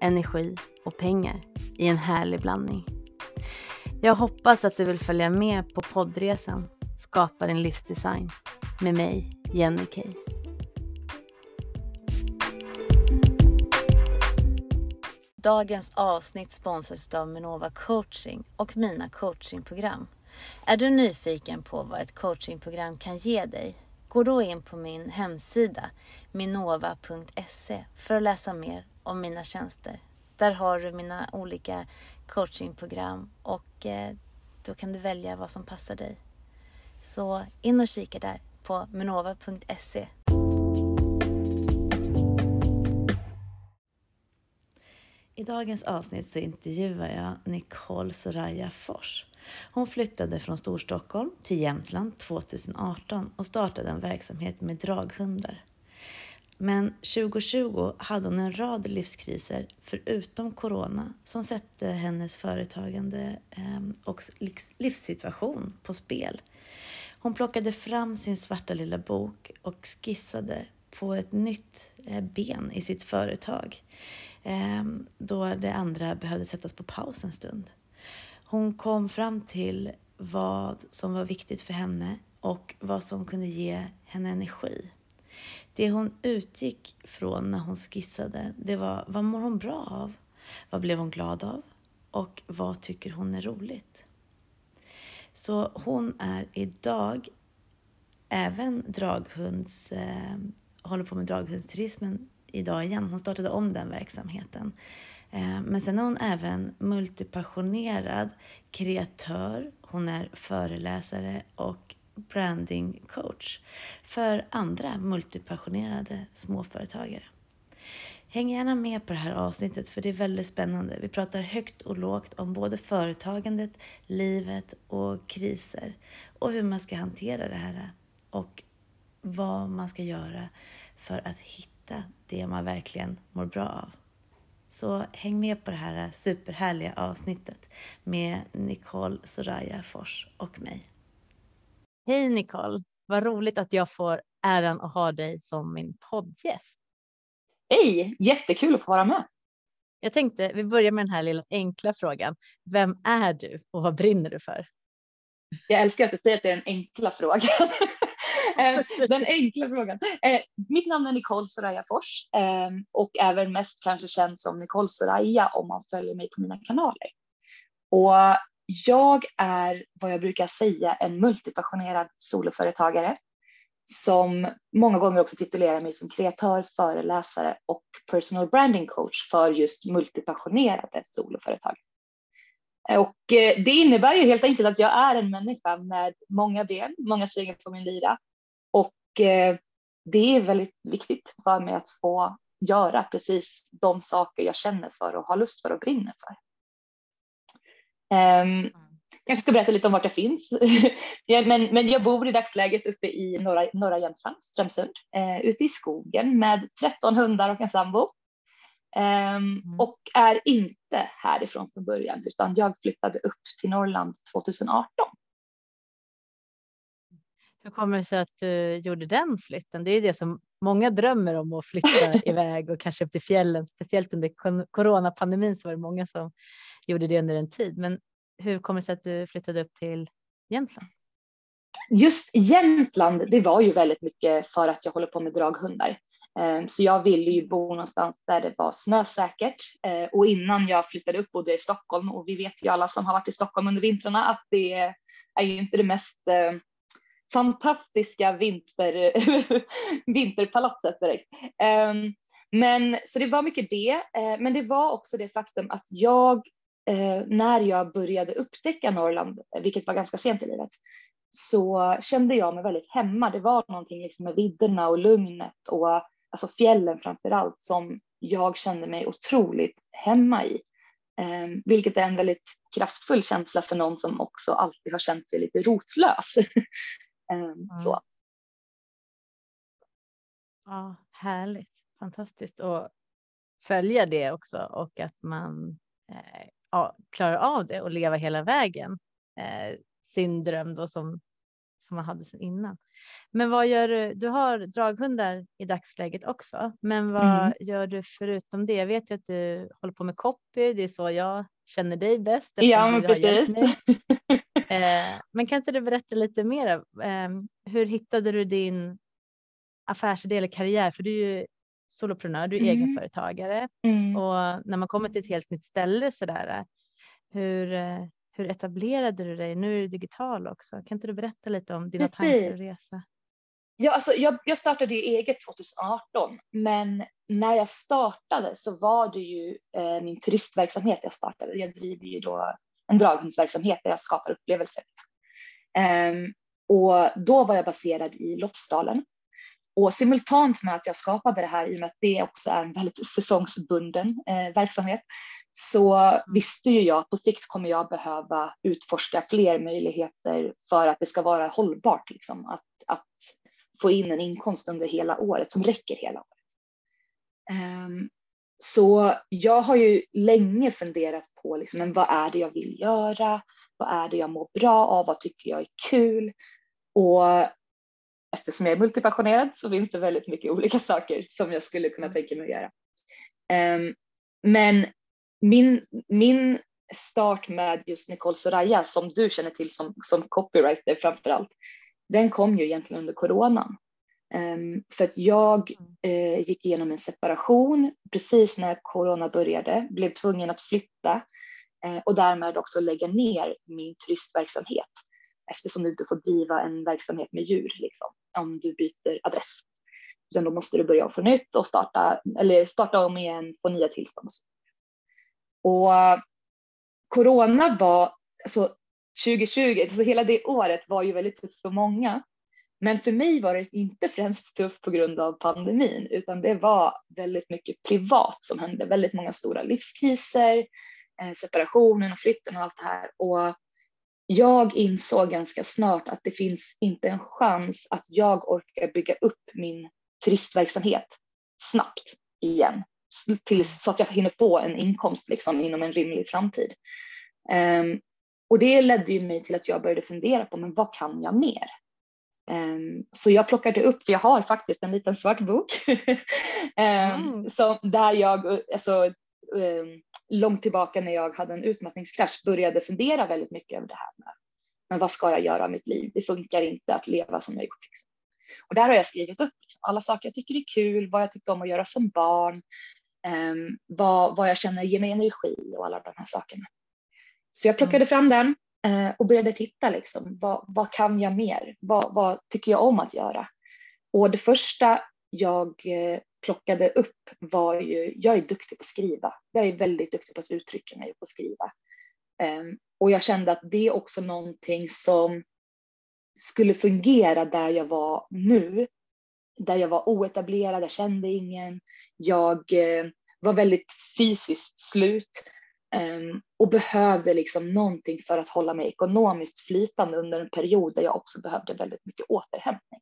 energi och pengar i en härlig blandning. Jag hoppas att du vill följa med på poddresan Skapa din livsdesign med mig, Jenny Kay. Dagens avsnitt sponsras av Minova coaching och mina coachingprogram. Är du nyfiken på vad ett coachingprogram kan ge dig? Gå då in på min hemsida minova.se för att läsa mer om mina tjänster. Där har du mina olika coachingprogram och eh, då kan du välja vad som passar dig. Så in och kika där på minova.se. I dagens avsnitt så intervjuar jag Nicole Soraya Fors. Hon flyttade från Storstockholm till Jämtland 2018 och startade en verksamhet med draghundar. Men 2020 hade hon en rad livskriser förutom corona som satte hennes företagande ehm, och livssituation på spel. Hon plockade fram sin svarta lilla bok och skissade på ett nytt eh, ben i sitt företag ehm, då det andra behövde sättas på paus en stund. Hon kom fram till vad som var viktigt för henne och vad som kunde ge henne energi. Det hon utgick från när hon skissade, det var vad mår hon bra av? Vad blev hon glad av? Och vad tycker hon är roligt? Så hon är idag även draghunds, eh, håller på med draghundsturismen idag igen. Hon startade om den verksamheten. Eh, men sen är hon även multipassionerad kreatör, hon är föreläsare och branding coach för andra multipassionerade småföretagare. Häng gärna med på det här avsnittet för det är väldigt spännande. Vi pratar högt och lågt om både företagandet, livet och kriser och hur man ska hantera det här och vad man ska göra för att hitta det man verkligen mår bra av. Så häng med på det här superhärliga avsnittet med Nicole Soraya Fors och mig. Hej Nicole! Vad roligt att jag får äran att ha dig som min poddgäst. Hej! Jättekul att få vara med. Jag tänkte vi börjar med den här lilla enkla frågan. Vem är du och vad brinner du för? Jag älskar att du säger att det är den enkla frågan. Eh, den enkla frågan. Eh, mitt namn är Nicole Soraya Fors eh, och även mest kanske känd som Nicole Soraya om man följer mig på mina kanaler. Och jag är vad jag brukar säga en multipassionerad soloföretagare som många gånger också titulerar mig som kreatör, föreläsare och personal branding coach för just multipassionerade soloföretag. Och eh, det innebär ju helt enkelt att jag är en människa med många ben, många strängar på min lyra och eh, det är väldigt viktigt för mig att få göra precis de saker jag känner för och har lust för och brinner för. Um, kanske ska berätta lite om vart jag finns. men, men jag bor i dagsläget uppe i norra, norra Jämtland, Strömsund, eh, ute i skogen med 13 hundar och en sambo. Um, mm. Och är inte härifrån från början utan jag flyttade upp till Norrland 2018. Hur kommer det sig att du gjorde den flytten? Det är det som många drömmer om att flytta iväg och kanske upp till fjällen. Speciellt under coronapandemin så var det många som gjorde det under en tid. Men hur kommer det sig att du flyttade upp till Jämtland? Just Jämtland, det var ju väldigt mycket för att jag håller på med draghundar. Ehm, så jag ville ju bo någonstans där det var snösäkert ehm, och innan jag flyttade upp bodde jag i Stockholm och vi vet ju alla som har varit i Stockholm under vintrarna att det är ju inte det mest ehm, fantastiska vinter, vinterpalatset direkt. Men så det var mycket det, men det var också det faktum att jag eh, när jag började upptäcka Norrland, vilket var ganska sent i livet, så kände jag mig väldigt hemma. Det var någonting liksom med vidderna och lugnet och alltså fjällen framför allt som jag kände mig otroligt hemma i. Um, vilket är en väldigt kraftfull känsla för någon som också alltid har känt sig lite rotlös. um, mm. så. Ja, härligt, fantastiskt att följa det också och att man eh, klarar av det och leva hela vägen. Eh, sin dröm då som, som man hade sedan innan. Men vad gör du? Du har draghundar i dagsläget också, men vad mm. gör du förutom det? Jag vet ju att du håller på med copy. Det är så jag känner dig bäst. Ja, men precis. eh, men kan inte du berätta lite mer? Eh, hur hittade du din affärsidé eller karriär? För du är ju soloprenör, du är mm. egenföretagare mm. och när man kommer till ett helt nytt ställe så där. Hur, hur etablerade du dig? Nu är du digital också. Kan inte du berätta lite om dina tankar och resa? Ja, alltså jag, jag startade ju eget 2018, men när jag startade så var det ju eh, min turistverksamhet jag startade. Jag driver ju då en draghundsverksamhet där jag skapar upplevelser. Um, och då var jag baserad i Lofsdalen. Och simultant med att jag skapade det här, i och med att det också är en väldigt säsongsbunden eh, verksamhet, så visste ju jag att på sikt kommer jag behöva utforska fler möjligheter för att det ska vara hållbart, liksom, att, att få in en inkomst under hela året som räcker hela året. Um, så jag har ju länge funderat på liksom, men vad är det jag vill göra? Vad är det jag mår bra av? Vad tycker jag är kul? Och eftersom jag är multipassionerad så finns det väldigt mycket olika saker som jag skulle kunna tänka mig att göra. Um, men min, min start med just Nicole Soraya som du känner till som, som copywriter framför allt, den kom ju egentligen under coronan. Um, ehm, för att jag uh, gick igenom en separation precis när corona började, blev tvungen att flytta uh, och därmed också lägga ner min turistverksamhet eftersom du inte får driva en verksamhet med djur liksom, om du byter adress. Utan då måste du börja om från nytt och starta, eller starta om igen, få nya tillstånd. Och corona var, alltså 2020, alltså hela det året var ju väldigt tufft för många. Men för mig var det inte främst tufft på grund av pandemin, utan det var väldigt mycket privat som hände, väldigt många stora livskriser, eh, separationen och flytten och allt det här. Och jag insåg ganska snart att det finns inte en chans att jag orkar bygga upp min turistverksamhet snabbt igen tills, så att jag hinner få en inkomst liksom, inom en rimlig framtid. Um, och det ledde ju mig till att jag började fundera på men vad kan jag mer? Um, så jag plockade upp, för jag har faktiskt en liten svart bok um, mm. som, där jag alltså, långt tillbaka när jag hade en utmattningskrasch började fundera väldigt mycket över det här med men vad ska jag göra av mitt liv? Det funkar inte att leva som jag gjort. Liksom. Och där har jag skrivit upp liksom, alla saker jag tycker är kul, vad jag tyckte om att göra som barn, um, vad, vad jag känner ger mig energi och alla de här sakerna. Så jag plockade mm. fram den uh, och började titta liksom, vad, vad kan jag mer? Vad, vad tycker jag om att göra? Och det första jag uh, plockade upp var ju, jag är duktig på att skriva. Jag är väldigt duktig på att uttrycka mig och på att skriva. Um, och jag kände att det är också någonting som skulle fungera där jag var nu. Där jag var oetablerad, jag kände ingen. Jag uh, var väldigt fysiskt slut um, och behövde liksom någonting för att hålla mig ekonomiskt flytande under en period där jag också behövde väldigt mycket återhämtning.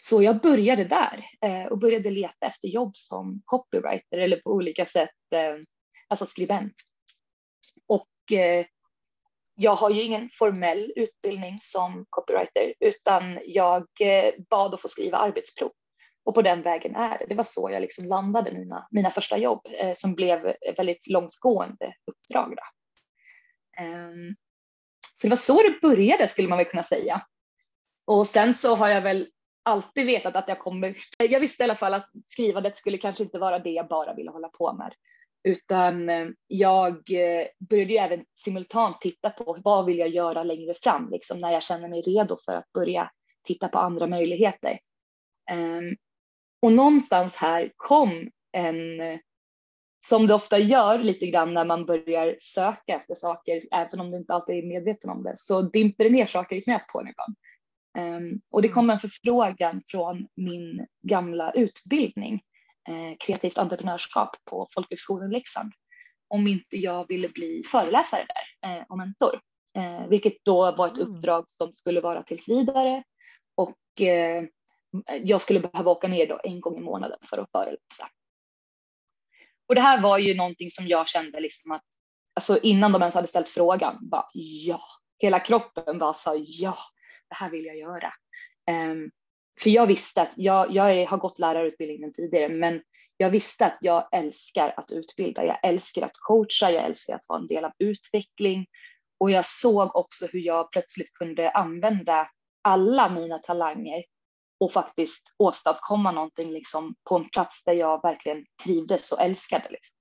Så jag började där eh, och började leta efter jobb som copywriter eller på olika sätt, eh, alltså skribent. Och eh, jag har ju ingen formell utbildning som copywriter utan jag eh, bad att få skriva arbetsprov och på den vägen är det. Det var så jag liksom landade mina, mina första jobb eh, som blev väldigt långtgående uppdrag. Då. Ehm, så det var så det började skulle man väl kunna säga. Och sen så har jag väl alltid vetat att jag kommer. Jag visste i alla fall att skrivandet skulle kanske inte vara det jag bara ville hålla på med, utan eh, jag eh, började ju även simultant titta på vad vill jag göra längre fram, liksom när jag känner mig redo för att börja titta på andra möjligheter. Ehm, och någonstans här kom en, som det ofta gör lite grann när man börjar söka efter saker, även om du inte alltid är medveten om det, så dimper det ner saker i knät på en ibland. Ehm, och det mm. kom en förfrågan från min gamla utbildning, eh, kreativt entreprenörskap på Folkhögskolan i Leksand. om inte jag ville bli föreläsare där eh, och mentor, eh, vilket då var ett mm. uppdrag som skulle vara tills vidare och jag skulle behöva åka ner då en gång i månaden för att föreläsa. Och det här var ju någonting som jag kände liksom att alltså innan de ens hade ställt frågan, bara ja, hela kroppen bara sa ja, det här vill jag göra. Um, för jag visste att jag, jag är, har gått lärarutbildningen tidigare, men jag visste att jag älskar att utbilda. Jag älskar att coacha, jag älskar att vara en del av utveckling och jag såg också hur jag plötsligt kunde använda alla mina talanger och faktiskt åstadkomma någonting liksom på en plats där jag verkligen trivdes och älskade. Liksom.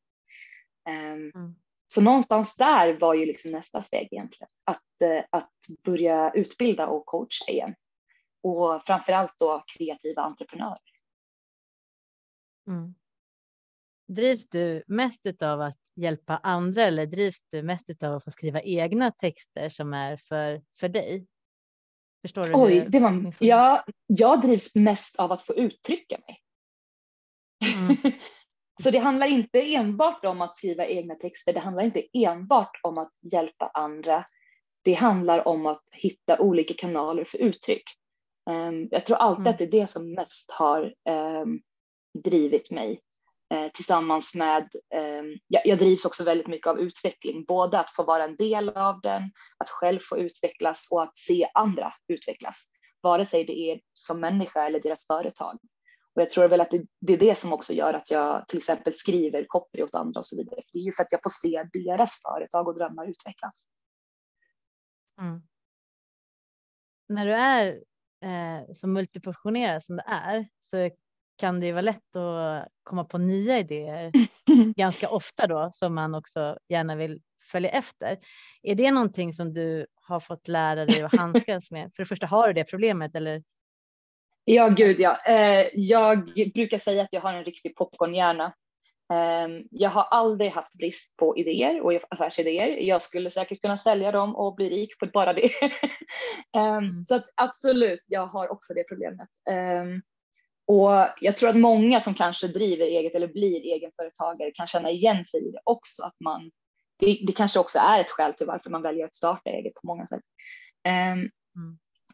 Um, mm. Så någonstans där var ju liksom nästa steg egentligen, att, uh, att börja utbilda och coacha igen. Och framför allt då kreativa entreprenörer. Mm. Drivs du mest av att hjälpa andra eller drivs du mest av att få skriva egna texter som är för, för dig? Förstår du? Oj, det var, ja, jag drivs mest av att få uttrycka mig. Mm. Så det handlar inte enbart om att skriva egna texter. Det handlar inte enbart om att hjälpa andra. Det handlar om att hitta olika kanaler för uttryck. Um, jag tror alltid mm. att det är det som mest har um, drivit mig eh, tillsammans med, eh, jag, jag, drivs också väldigt mycket av utveckling, både att få vara en del av den, att själv få utvecklas och att se andra utvecklas, vare sig det är som människa eller deras företag. Och jag tror väl att det, det är det som också gör att jag till exempel skriver copy åt andra och så vidare. För det är ju för att jag får se deras företag och drömmar utvecklas. Mm. När du är eh, så multiportionerad som du är så kan det ju vara lätt att komma på nya idéer ganska ofta då som man också gärna vill följa efter. Är det någonting som du har fått lära dig att handskas med? För det första, har du det problemet eller? Ja, gud ja. Eh, jag brukar säga att jag har en riktig popcornhjärna. Ehm, jag har aldrig haft brist på idéer och affärsidéer. Jag skulle säkert kunna sälja dem och bli rik på bara det. Ehm, mm. Så absolut, jag har också det problemet. Ehm, och jag tror att många som kanske driver eget eller blir egenföretagare kan känna igen sig i det också, att man, det, det kanske också är ett skäl till varför man väljer att starta eget på många sätt. Mm.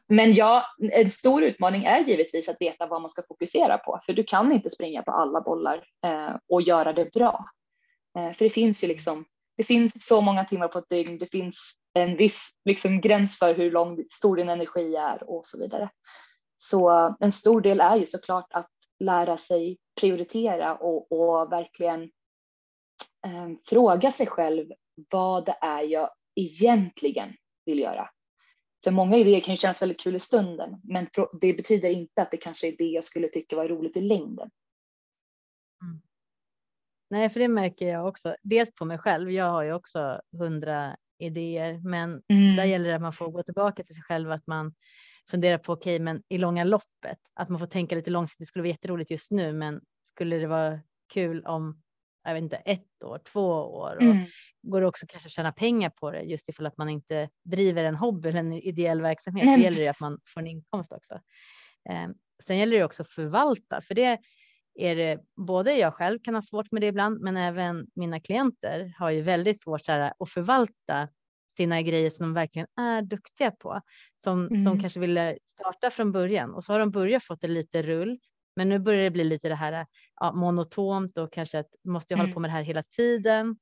Men ja, en stor utmaning är givetvis att veta vad man ska fokusera på, för du kan inte springa på alla bollar eh, och göra det bra. Eh, för det finns ju liksom, det finns så många timmar på ett dygn, det finns en viss liksom, gräns för hur lång, stor din energi är och så vidare. Så en stor del är ju såklart att lära sig prioritera och, och verkligen eh, fråga sig själv vad det är jag egentligen vill göra. För många idéer kan ju kännas väldigt kul i stunden, men det betyder inte att det kanske är det jag skulle tycka var roligt i längden. Mm. Nej, för det märker jag också. Dels på mig själv. Jag har ju också hundra idéer, men mm. där gäller det att man får gå tillbaka till sig själv, att man fundera på, okej, okay, men i långa loppet, att man får tänka lite långsiktigt, det skulle vara jätteroligt just nu, men skulle det vara kul om, jag vet inte, ett år, två år och mm. går också kanske att tjäna pengar på det just ifall att man inte driver en hobby eller en ideell verksamhet. Nej. Det gäller ju att man får en inkomst också. Eh, sen gäller det också att förvalta, för det är det både jag själv kan ha svårt med det ibland, men även mina klienter har ju väldigt svårt här, att förvalta sina grejer som de verkligen är duktiga på, som mm. de kanske ville starta från början och så har de börjat fått det lite rull. Men nu börjar det bli lite det här ja, monotont och kanske att måste jag mm. hålla på med det här hela tiden.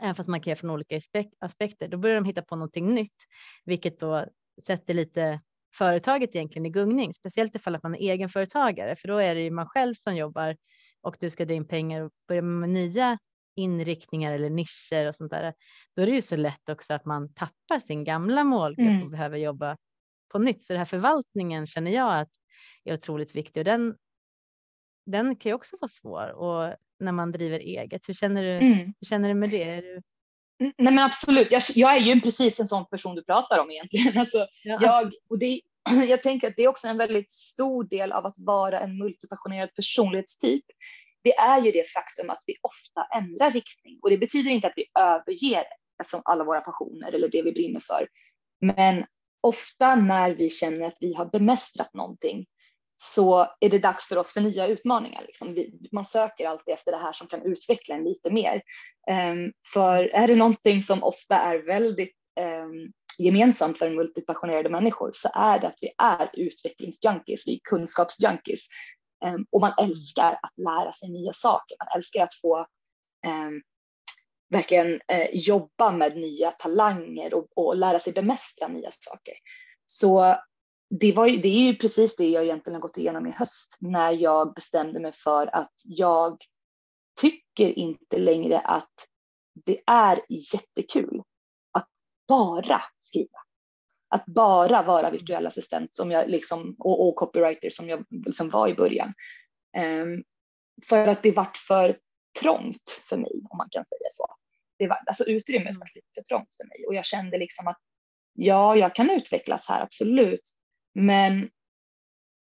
Även fast man kan göra från olika aspekter. Då börjar de hitta på någonting nytt, vilket då sätter lite företaget egentligen i gungning, speciellt ifall att man är egenföretagare, för då är det ju man själv som jobbar och du ska dra in pengar och börja med nya inriktningar eller nischer och sånt där, då är det ju så lätt också att man tappar sin gamla målgrupp mm. och behöver jobba på nytt. Så den här förvaltningen känner jag att är otroligt viktig och den, den kan ju också vara svår och när man driver eget. Hur känner du, mm. hur känner du med det? Du... Nej men absolut, jag, jag, är ju precis en sån person du pratar om egentligen. Alltså, ja. jag, och det, jag tänker att det är också en väldigt stor del av att vara en multipassionerad personlighetstyp det är ju det faktum att vi ofta ändrar riktning och det betyder inte att vi överger alltså, alla våra passioner eller det vi brinner för. Men ofta när vi känner att vi har bemästrat någonting så är det dags för oss för nya utmaningar. Liksom. Vi, man söker alltid efter det här som kan utveckla en lite mer. Um, för är det någonting som ofta är väldigt um, gemensamt för multipassionerade människor så är det att vi är utvecklingsjunkies, vi är kunskapsjunkies. Um, ehm, och man älskar att lära sig nya saker, man älskar att få verkligen uh, jobba med nya talanger och, och lära sig bemästra nya saker. Så det, var, det är ju precis det jag egentligen har gått igenom i höst när jag bestämde mig för att jag tycker inte längre att det är jättekul att bara skriva. Att bara vara virtuell assistent som jag liksom, och, och copywriter som jag liksom var i början. Um, för att det vart för trångt för mig, om man kan säga så. Det var, alltså utrymmet var lite för trångt för mig och jag kände liksom att ja, jag kan utvecklas här, absolut. Men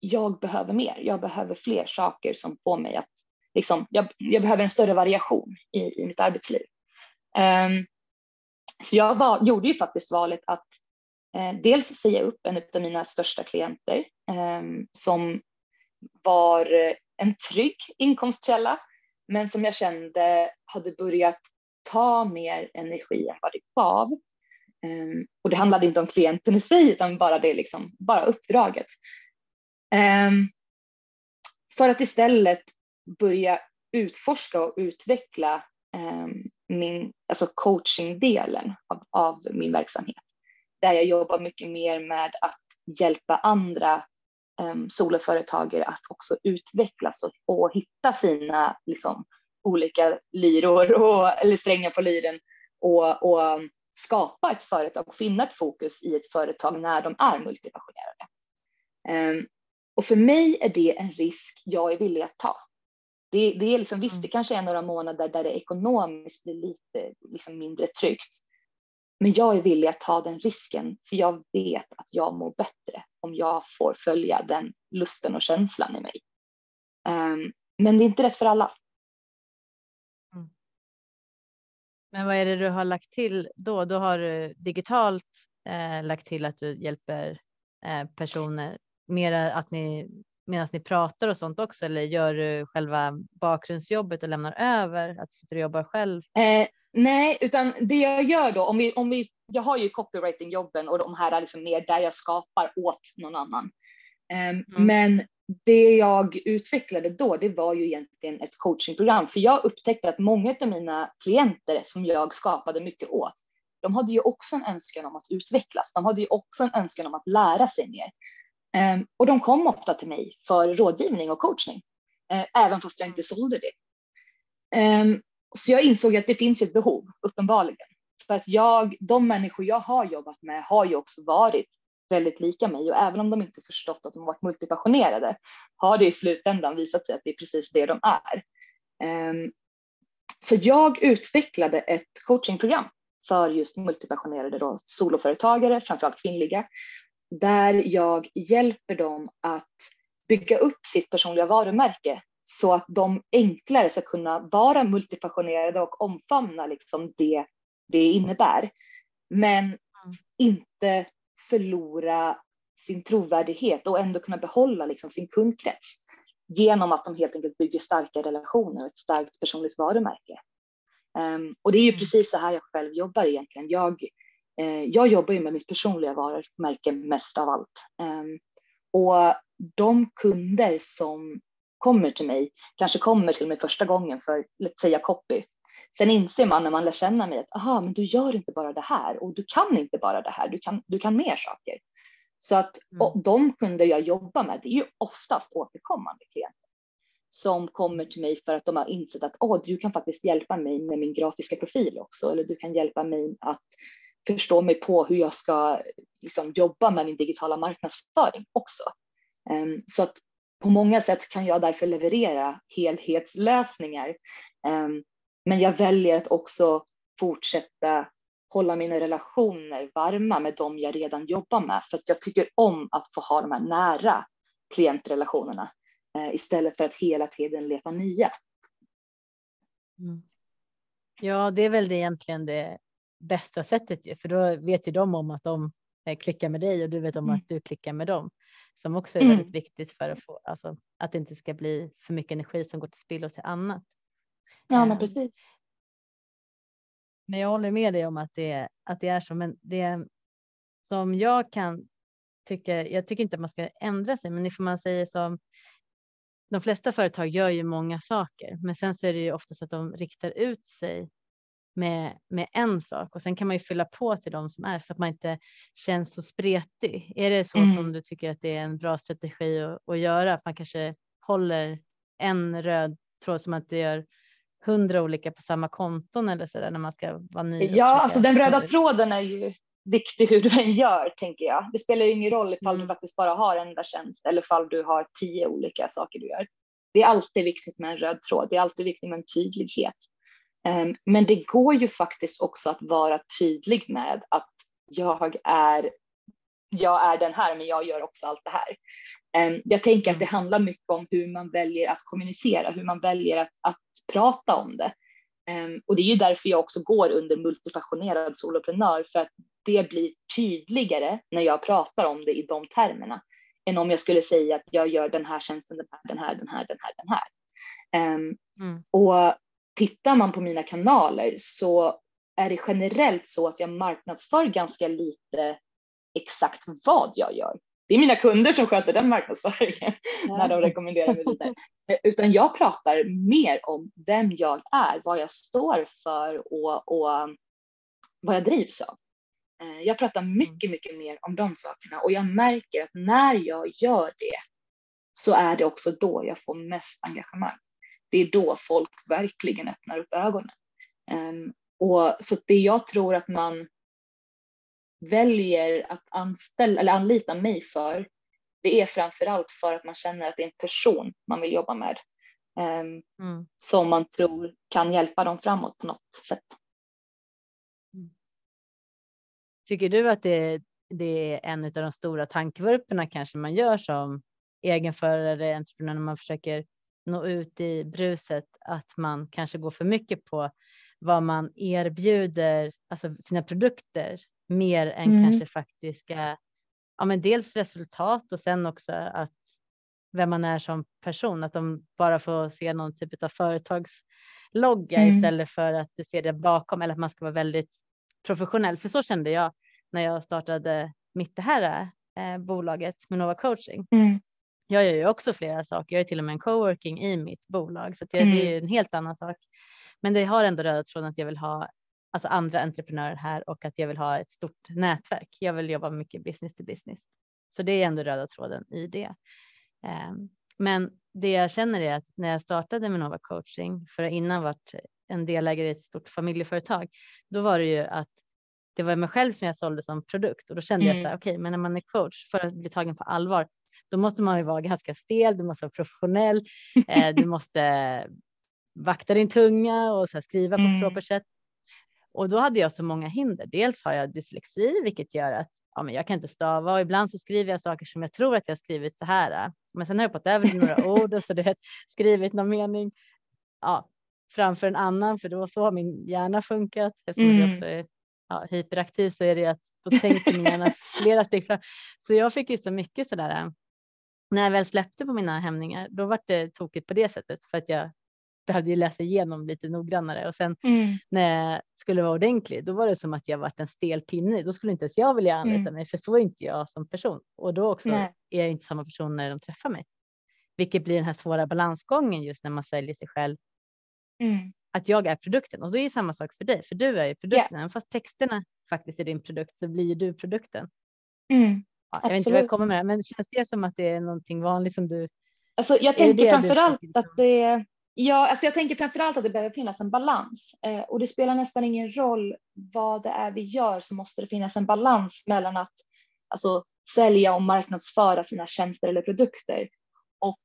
jag behöver mer. Jag behöver fler saker som får mig att liksom, jag, jag behöver en större variation i, i mitt arbetsliv. Um, så jag var, gjorde ju faktiskt valet att eh, dels säga upp en av mina största klienter eh, som var eh, en trygg inkomstkälla, men som jag kände hade börjat ta mer energi än vad det gav. Um, och det handlade inte om klienten i sig utan bara det liksom, bara uppdraget. Um, för att istället börja utforska och utveckla um, min, alltså coachingdelen av, av min verksamhet. Där jag jobbar mycket mer med att hjälpa andra um, soloföretagare att också utvecklas och, och hitta sina liksom, olika lyror och, eller strängar på lyren och, och skapa ett företag och finna ett fokus i ett företag när de är multipassionerade. Um, och för mig är det en risk jag är villig att ta. Det, det är liksom, visst, mm. det kanske är några månader där det ekonomiskt blir lite liksom mindre tryggt. Men jag är villig att ta den risken för jag vet att jag mår bättre om jag får följa den lusten och känslan i mig. Um, men det är inte rätt för alla. Men vad är det du har lagt till då? Då har du digitalt eh, lagt till att du hjälper eh, personer mer att ni medan ni pratar och sånt också eller gör du själva bakgrundsjobbet och lämnar över att du sitter och jobbar själv? Eh, nej, utan det jag gör då om vi, om vi jag har ju copywriting-jobben och de här är liksom mer där jag skapar åt någon annan. Um, mm. Men det jag utvecklade då, det var ju egentligen ett coachingprogram, för jag upptäckte att många av mina klienter som jag skapade mycket åt, de hade ju också en önskan om att utvecklas. De hade ju också en önskan om att lära sig mer. Um, och de kom ofta till mig för rådgivning och coachning, uh, även fast jag inte sålde det. Um, så jag insåg att det finns ett behov, uppenbarligen. För att jag, de människor jag har jobbat med har ju också varit väldigt lika mig och även om de inte förstått att de varit multipassionerade har det i slutändan visat sig att det är precis det de är. Ehm, så jag utvecklade ett coachingprogram för just multipassionerade då, soloföretagare, framförallt kvinnliga, där jag hjälper dem att bygga upp sitt personliga varumärke så att de enklare ska kunna vara multipassionerade och omfamna liksom det det innebär. Men mm. inte förlora sin trovärdighet och ändå kunna behålla liksom sin kundkrets genom att de helt enkelt bygger starka relationer och ett starkt personligt varumärke. Um, och det är ju mm. precis så här jag själv jobbar egentligen. Jag, uh, jag jobbar ju med mitt personliga varumärke mest av allt. Um, och de kunder som kommer till mig, kanske kommer till mig första gången för, låt säga copy, Sen inser man när man lär känna mig att aha, men du gör inte bara det här och du kan inte bara det här, du kan, du kan mer saker. Så att mm. de kunder jag jobbar med, det är ju oftast återkommande klienter som kommer till mig för att de har insett att oh, du kan faktiskt hjälpa mig med min grafiska profil också, eller du kan hjälpa mig att förstå mig på hur jag ska liksom, jobba med min digitala marknadsföring också. Um, så att på många sätt kan jag därför leverera helhetslösningar um, men jag väljer att också fortsätta hålla mina relationer varma med dem jag redan jobbar med för att jag tycker om att få ha de här nära klientrelationerna eh, istället för att hela tiden leta nya. Mm. Ja, det är väl det egentligen det bästa sättet, för då vet ju de om att de eh, klickar med dig och du vet om Mm. att du klickar med dem. Som också är Mm. väldigt viktigt för att få, alltså att det inte ska bli för mycket energi som går till spillo till annat. Ja, men Ehm, precis. Men jag håller med dig om att det, att det är så. Men det som jag kan tycka, jag tycker inte att man ska ändra sig, men ifall man säger som de flesta företag gör ju många saker, men sen så är det ju ofta så att de riktar ut sig med, med en sak och sen kan man ju fylla på till de som är så att man inte känns så spretig. Är det så Mm. som du tycker att det är en bra strategi att, att göra? Att man kanske håller en röd tråd som att du gör hundra olika på samma konton eller så där när man ska vara ny? Ja, alltså den röda tråden är ju viktig hur du än gör, tänker jag. Det spelar ju ingen roll ifall Mm. du faktiskt bara har en enda tjänst eller ifall du har tio olika saker du gör. Det är alltid viktigt med en röd tråd. Det är alltid viktigt med en tydlighet. Ehm, Men det går ju faktiskt också att vara tydlig med att jag är, jag är den här, men jag gör också allt det här. Ehm, Jag tänker att det handlar mycket om hur man väljer att kommunicera, hur man väljer att, att prata om det. Ehm, Och det är ju därför jag också går under multipassionerad soloprenör, för att det blir tydligare när jag pratar om det i de termerna än om jag skulle säga att jag gör den här tjänsten, den här, den här, den här, den här, den här. Ehm, Mm. och tittar man på mina kanaler så är det generellt så att jag marknadsför ganska lite exakt vad jag gör. Det är mina kunder som sköter den marknadsföringen när de rekommenderar mig vidare. Eh, Utan jag pratar mer om vem jag är, vad jag står för och, och vad jag drivs av. Eh, Jag pratar mycket, mycket mer om de sakerna och jag märker att när jag gör det så är det också då jag får mest engagemang. Det är då folk verkligen öppnar upp ögonen. Ehm, och så det jag tror att man väljer att anställa eller anlita mig för, det är framför allt för att man känner att det är en person man vill jobba med. ehm, Mm. som man tror kan hjälpa dem framåt på något sätt. Tycker du att det, det är en av de stora tankevurporna kanske man gör som egenförare, entreprenör, när man försöker nå ut i bruset, att man kanske går för mycket på vad man erbjuder, alltså sina produkter, mer än Mm. kanske faktiska, ja men dels resultat och sen också att vem man är som person, att de bara får se någon typ av företagslogga Mm. istället för att du ser det bakom eller att man ska vara väldigt professionell. För så kände jag när jag startade mitt det här eh, bolaget med Nova coaching. Mm. Jag gör ju också flera saker. Jag är till och med en coworking i mitt bolag, så att jag, det är ju en helt annan sak. Men det har ändå röda tråden att jag vill ha alltså andra entreprenörer här och att jag vill ha ett stort nätverk. Jag vill jobba mycket business to business. Så det är ändå röda tråden i det. Ehm, Men det jag känner är att när jag startade med Nova coaching, för innan varit en delägare i ett stort familjeföretag, då var det ju att det var mig själv som jag sålde som produkt och då kände jag så här, Mm. okej, men när man är coach för att bli tagen på allvar, då måste man ju vara ganska stel, du måste vara professionell, eh, du måste vakta din tunga och så skriva på Mm. proper sätt. Och då hade jag så många hinder. Dels har jag dyslexi, vilket gör att ja, men jag kan inte stava och ibland så skriver jag saker som jag tror att jag skrivit så här. Men sen har jag hoppat över några ord och så du vet, skrivit någon mening ja, framför en annan, för då så har min hjärna funkat. Eftersom jag Mm. också är ja, hyperaktiv så är det att då tänker min hjärna flera steg fram. Så jag fick ju så mycket sådär. äh, När jag väl släppte på mina hämningar, då var det tokigt på det sättet för att jag behövde ju läsa igenom lite noggrannare och sen Mm. när jag skulle vara ordentlig, då var det som att jag varit en stel pinne. Då skulle inte ens jag vilja anlita Mm. mig, för så är inte jag som person. Och då också Nej. är jag inte samma person när de träffar mig. Vilket blir den här svåra balansgången just när man säljer sig själv. Mm. Att jag är produkten och då är det samma sak för dig, för du är ju produkten. Även fast texterna faktiskt är din produkt så blir ju du produkten. Mm. Ja, jag vet inte vad jag kommer med men känns det som att det är någonting vanligt som du? Alltså, jag tänker det du framför allt försöker liksom- att det Ja, alltså jag tänker framför allt att det behöver finnas en balans eh, och det spelar nästan ingen roll vad det är vi gör så måste det finnas en balans mellan att alltså, sälja och marknadsföra sina tjänster eller produkter och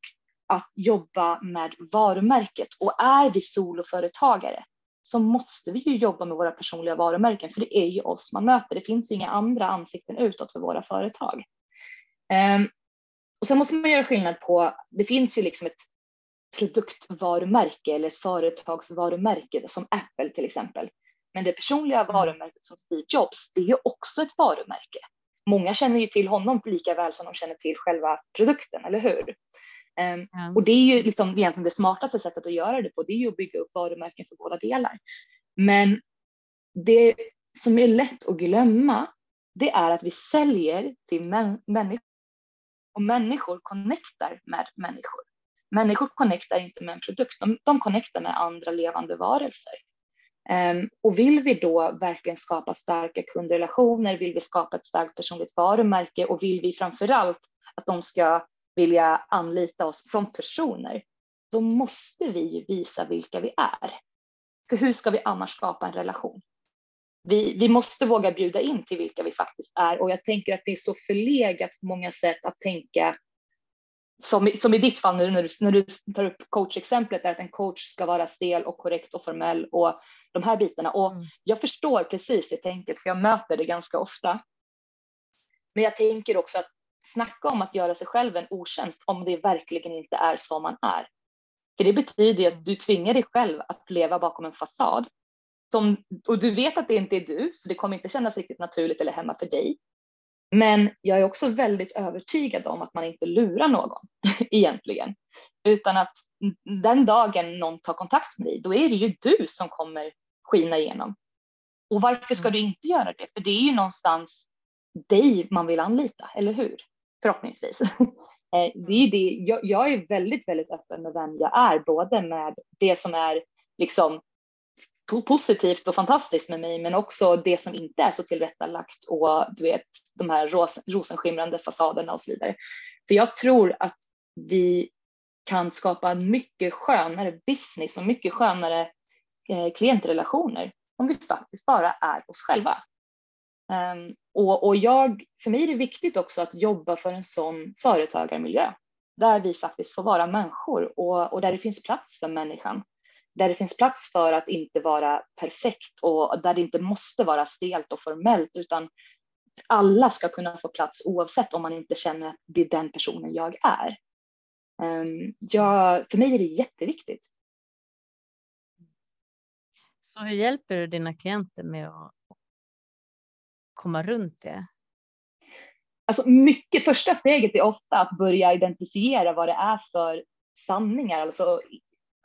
att jobba med varumärket. Och är vi soloföretagare så måste vi ju jobba med våra personliga varumärken för det är ju oss man möter. Det finns ju inga andra ansikten utåt för våra företag. Eh, och sen måste man göra skillnad på, det finns ju liksom ett produktvarumärke eller ett företagsvarumärke som Apple till exempel. Men det personliga varumärket som Steve Jobs, det är också ett varumärke. många känner ju till honom lika väl som de känner till själva produkten, eller hur? Ja. Och det är ju liksom egentligen det smartaste sättet att göra det på, det är ju att bygga upp varumärken för båda delar. Men det som är lätt att glömma, det är att vi säljer till män människor och människor connectar med människor. Människor connectar inte med en produkt, de, de connectar med andra levande varelser. Um, och vill vi då verkligen skapa starka kundrelationer, vill vi skapa ett starkt personligt varumärke och vill vi framförallt att de ska vilja anlita oss som personer, då måste vi visa vilka vi är. För hur ska vi annars skapa en relation? Vi, vi måste våga bjuda in till vilka vi faktiskt är och jag tänker att det är så förlegat på många sätt att tänka som, som i ditt fall nu när du, när du tar upp coachexemplet är att en coach ska vara stel och korrekt och formell och de här bitarna. Och mm. jag förstår precis det tänket för jag möter det ganska ofta. Men jag tänker också att snacka om att göra sig själv en otjänst om det verkligen inte är så man är. För det betyder att du tvingar dig själv att leva bakom en fasad. Som, och du vet att det inte är du, så det kommer inte kännas riktigt naturligt eller hemma för dig. Men jag är också väldigt övertygad om att man inte lurar någon egentligen, utan att den dagen någon tar kontakt med dig, då är det ju du som kommer skina igenom. Och varför ska mm. du inte göra det? För det är ju någonstans dig man vill anlita, eller hur? Förhoppningsvis. Eh, det är det. Jag, jag är väldigt, väldigt öppen med vem jag är, både med det som är liksom positivt och fantastiskt med mig, men också det som inte är så tillrättalagt och du vet de här ros rosenskimrande fasaderna och så vidare. För jag tror att vi kan skapa en mycket skönare business och mycket skönare eh, klientrelationer om vi faktiskt bara är oss själva. Um, och, och jag, för mig är det viktigt också att jobba för en sån företagarmiljö där vi faktiskt får vara människor och, och där det finns plats för människan där det finns plats för att inte vara perfekt och där det inte måste vara stelt och formellt utan alla ska kunna få plats oavsett om man inte känner att det är den personen jag är. Ehm, ja, för mig är det jätteviktigt. Så hur hjälper du dina klienter med att komma runt det? Alltså mycket, första steget är ofta att börja identifiera vad det är för sanningar, alltså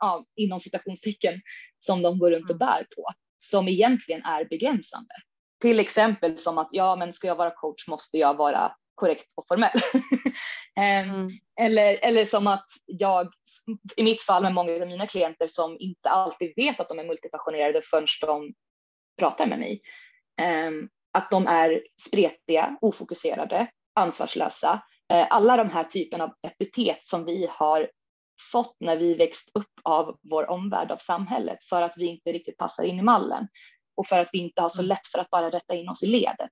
ja, inom citationstecken som de går runt och mm. bär på som egentligen är begränsande. Till exempel som att ja, men ska jag vara coach måste jag vara korrekt och formell. Ehm, mm. eller, eller som att jag, i mitt fall med många av mina klienter som inte alltid vet att de är multipassionerade förrän de pratar med mig. Um, att de är spretiga, ofokuserade, ansvarslösa. Uh, alla de här typen av epitet som vi har fått när vi växt upp av vår omvärld, av samhället, för att vi inte riktigt passar in i mallen och för att vi inte har så mm. lätt för att bara rätta in oss i ledet.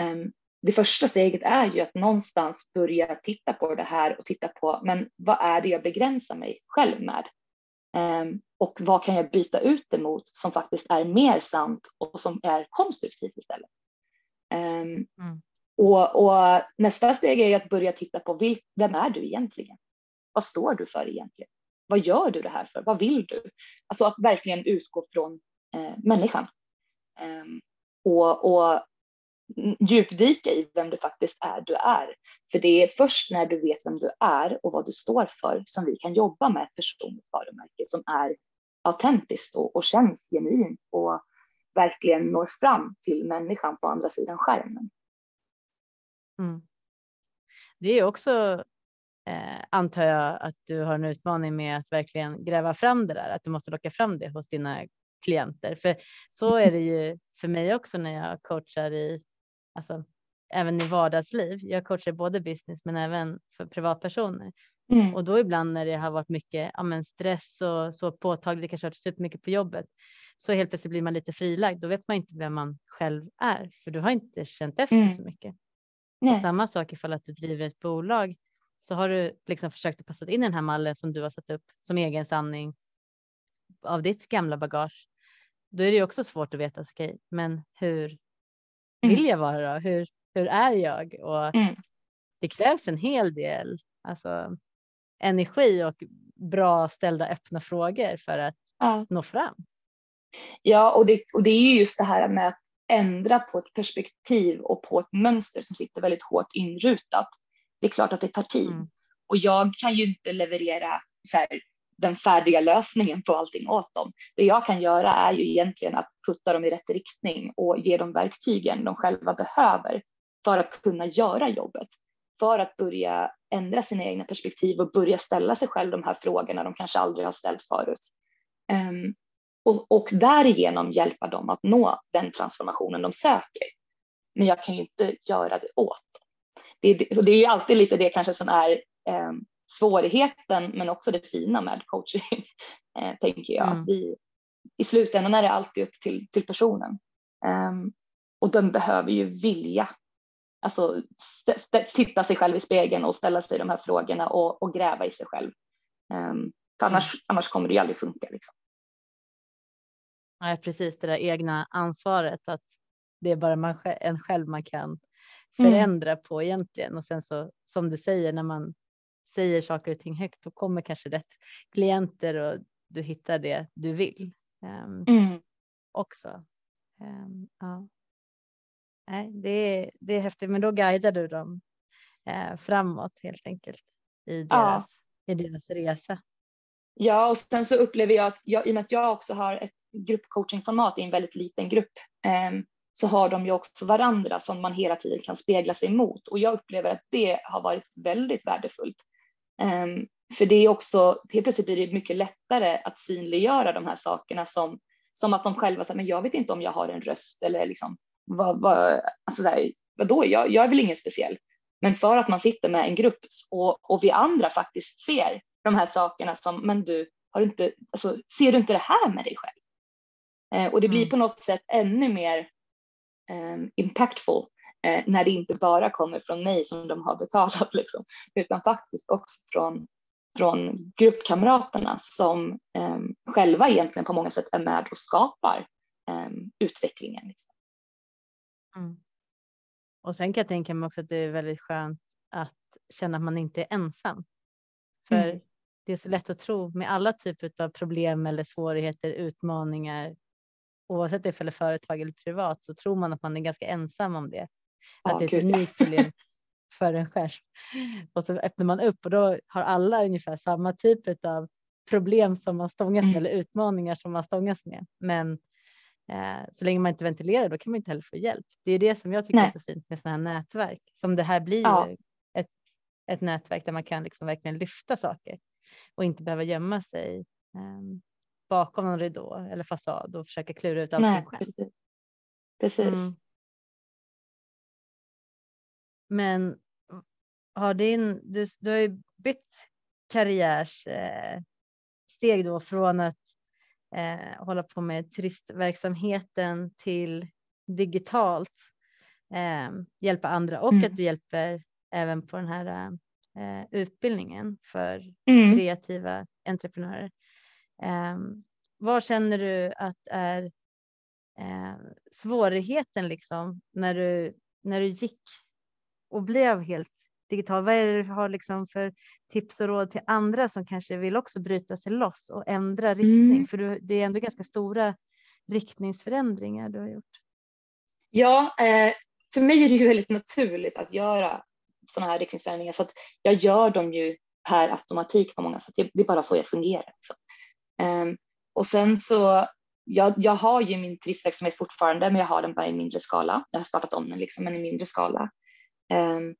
Ehm, det första steget är ju att någonstans börja titta på det här och titta på, men vad är det jag begränsar mig själv med? Ehm, och vad kan jag byta ut det mot som faktiskt är mer sant och som är konstruktivt istället? Ehm, mm. Och, och, nästa steg är ju att börja titta på vem är du egentligen? Vad står du för egentligen? Vad gör du det här för? Vad vill du? Alltså att verkligen utgå från eh, människan eh, och, och djupdyka i vem du faktiskt är du är. För det är först när du vet vem du är och vad du står för som vi kan jobba med ett personligt varumärke som är autentiskt och, och känns genuint och verkligen når fram till människan på andra sidan skärmen. Mm. Det är också eh, antar jag att du har en utmaning med att verkligen gräva fram det där, att du måste locka fram det hos dina klienter. För så är det ju för mig också när jag coachar i, alltså även i vardagsliv. Jag coachar både business men även för privatpersoner. Mm. Och då ibland när det har varit mycket ja, men stress och så påtagligt, kanske har varit supermycket på jobbet, så helt plötsligt blir man lite frilagd. Då vet man inte vem man själv är, för du har inte känt efter mm. så mycket. samma sak ifall att du driver ett bolag så har du liksom försökt att passa in i den här mallen som du har satt upp som egen sanning av ditt gamla bagage. Då är det ju också svårt att veta, okej, okay, men hur mm. vill jag vara då? Hur, hur är jag? Och mm. det krävs en hel del alltså, energi och bra ställda öppna frågor för att ja. nå fram. Ja, och det, och det är ju just det här med att ändra på ett perspektiv och på ett mönster som sitter väldigt hårt inrutat. Det är klart att det tar tid mm. och jag kan ju inte leverera så här, den färdiga lösningen på allting åt dem. Det jag kan göra är ju egentligen att putta dem i rätt riktning och ge dem verktygen de själva behöver för att kunna göra jobbet, för att börja ändra sina egna perspektiv och börja ställa sig själv de här frågorna de kanske aldrig har ställt förut. Um, och, och därigenom hjälpa dem att nå den transformationen de söker. Men jag kan ju inte göra det åt dem. Det, är, det är alltid lite det kanske som är eh, svårigheten men också det fina med coaching, eh, tänker jag. Mm. Att vi, I slutändan är det alltid upp till, till personen. Um, och den behöver ju vilja alltså, titta sig själv i spegeln och ställa sig de här frågorna och, och gräva i sig själv. Um, för annars, mm. annars kommer det ju aldrig funka. Liksom. Ja, precis det där egna ansvaret att det är bara man, en själv man kan. Förändra mm. på egentligen och sen så som du säger när man säger saker och ting högt då kommer kanske rätt klienter och du hittar det du vill um, mm. också. Um, ja. Nej, det, är, det är häftigt, men då guidar du dem eh, framåt helt enkelt i deras, ja. i deras resa. Ja, och sen så upplever jag att jag, i och med att jag också har ett gruppcoachingformat i en väldigt liten grupp eh, så har de ju också varandra som man hela tiden kan spegla sig mot och jag upplever att det har varit väldigt värdefullt. Eh, för det är också, helt plötsligt blir det mycket lättare att synliggöra de här sakerna som, som att de själva säger, men jag vet inte om jag har en röst eller liksom vad, vad, alltså så här, vadå, jag, jag är väl ingen speciell. Men för att man sitter med en grupp och, och vi andra faktiskt ser de här sakerna som, men du, har inte, alltså, ser du inte det här med dig själv? Eh, och det blir mm. på något sätt ännu mer impactful eh, när det inte bara kommer från mig som de har betalat, liksom, utan faktiskt också från, från gruppkamraterna som eh, själva egentligen på många sätt är med och skapar eh, utvecklingen. Liksom. Mm. Och sen kan jag tänka mig också att det är väldigt skönt att känna att man inte är ensam. För mm det är så lätt att tro med alla typer av problem eller svårigheter, utmaningar, oavsett om det är företag eller privat, så tror man att man är ganska ensam om det. Att det är ett unikt problem för en själv. Och så öppnar man upp och då har alla ungefär samma typ av problem som man stångas med mm. eller utmaningar som man stångas med. Men eh, så länge man inte ventilerar då kan man inte heller få hjälp. Det är det som jag tycker Nej. är så fint med sådana här nätverk som det här blir. Ja. Ett, ett nätverk där man kan liksom verkligen lyfta saker och inte behöva gömma sig eh, bakom en ridå eller fasad och försöka klura ut allting själv. Precis. precis. Mm. Men har din, du, du har ju bytt karriärssteg eh, då från att eh, hålla på med turistverksamheten till digitalt eh, hjälpa andra och mm. att du hjälper även på den här eh, utbildningen för mm. kreativa entreprenörer. Eh, vad känner du att är eh, svårigheten liksom när du, när du gick och blev helt digital? Vad är det du har liksom för tips och råd till andra som kanske vill också bryta sig loss och ändra riktning? Mm. För du, det är ändå ganska stora riktningsförändringar du har gjort. Ja, eh, för mig är det ju väldigt naturligt att göra sådana här riktningsförändringar så att jag gör dem ju per automatik på många sätt. Det är bara så jag fungerar. Liksom. Ehm, och sen så, jag, jag har ju min turistverksamhet fortfarande, men jag har den bara i mindre skala. Jag har startat om den liksom, men i mindre skala. Ehm,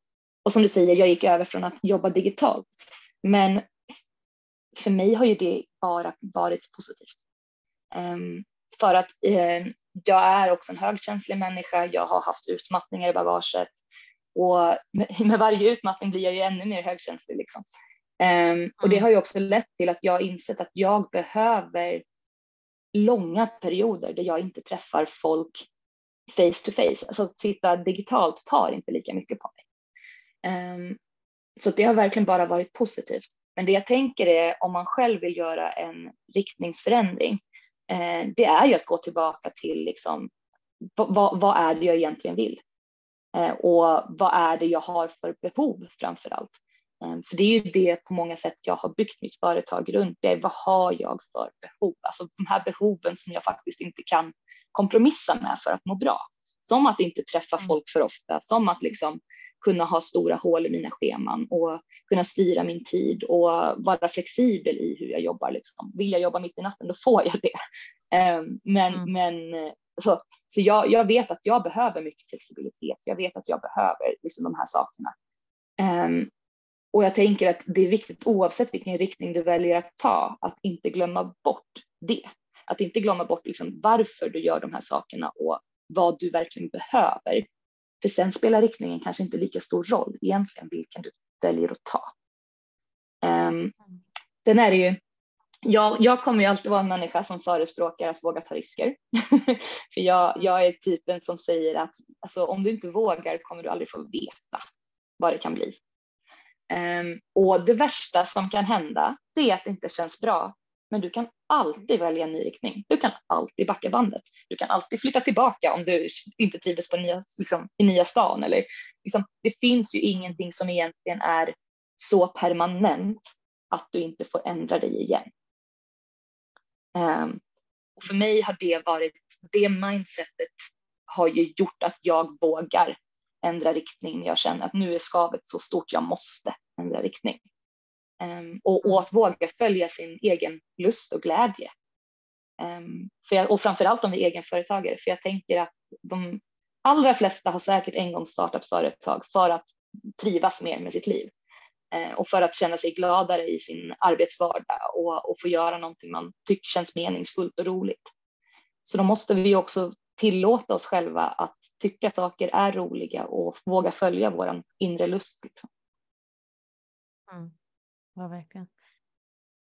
och som du säger, jag gick över från att jobba digitalt, men för mig har ju det bara varit positivt. Ehm, för att jag är också en högkänslig människa. Jag har haft utmattningar i bagaget. Och med, varje utmattning blir jag ju ännu mer högkänslig. Liksom. Um, och det mm. har ju också lett till att jag har insett att jag behöver långa perioder där jag inte träffar folk face to face. Alltså att sitta digitalt tar inte lika mycket på mig. Um, så det har verkligen bara varit positivt. Men det jag tänker är om man själv vill göra en riktningsförändring, eh, det är ju att gå tillbaka till liksom, vad, vad är det jag egentligen vill? Eh, och vad är det jag har för behov framför allt? Eh, för det är ju det på många sätt jag har byggt mitt företag runt. Det är vad har jag för behov? Alltså de här behoven som jag faktiskt inte kan kompromissa med för att må bra. som att inte träffa mm. folk för ofta, som att liksom kunna ha stora hål i mina scheman och kunna styra min tid och vara flexibel i hur jag jobbar. Liksom. Vill jag jobba mitt i natten, då får jag det. Ehm, men, mm. men så, så jag, jag vet att jag behöver mycket flexibilitet. Jag vet att jag behöver liksom de här sakerna. Och jag tänker att det är viktigt oavsett vilken riktning du väljer att ta, att inte glömma bort det. Att inte glömma bort liksom varför du gör de här sakerna och vad du verkligen behöver. För sen spelar riktningen kanske inte lika stor roll egentligen vilken du väljer att ta. Um, sen är det ju, jag, jag kommer ju alltid vara en människa som förespråkar att våga ta risker. För jag, jag är typen som säger att alltså, om du inte vågar kommer du aldrig få veta vad det kan bli. Ehm, och det värsta som kan hända det är att det inte känns bra. Men du kan alltid välja en ny riktning. Du kan alltid backa bandet. Du kan alltid flytta tillbaka om du inte trivs på nya, liksom, i nya stan. Eller, liksom, det finns ju ingenting som egentligen är så permanent att du inte får ändra dig igen. Um, och för mig har det varit, det mindsetet har ju gjort att jag vågar ändra riktning när jag känner att nu är skavet så stort, jag måste ändra riktning. Um, och, och, att våga följa sin egen lust och glädje. Um, för jag, och framförallt om vi är egenföretagare, för jag tänker att de allra flesta har säkert en gång startat företag för att trivas mer med sitt liv uh, och för att känna sig gladare i sin arbetsvardag och, och få göra någonting man tycker känns meningsfullt och roligt. Så då måste vi också tillåta oss själva att tycka saker är roliga och våga följa vår inre lust. Liksom. Mm. Ja, verkligen.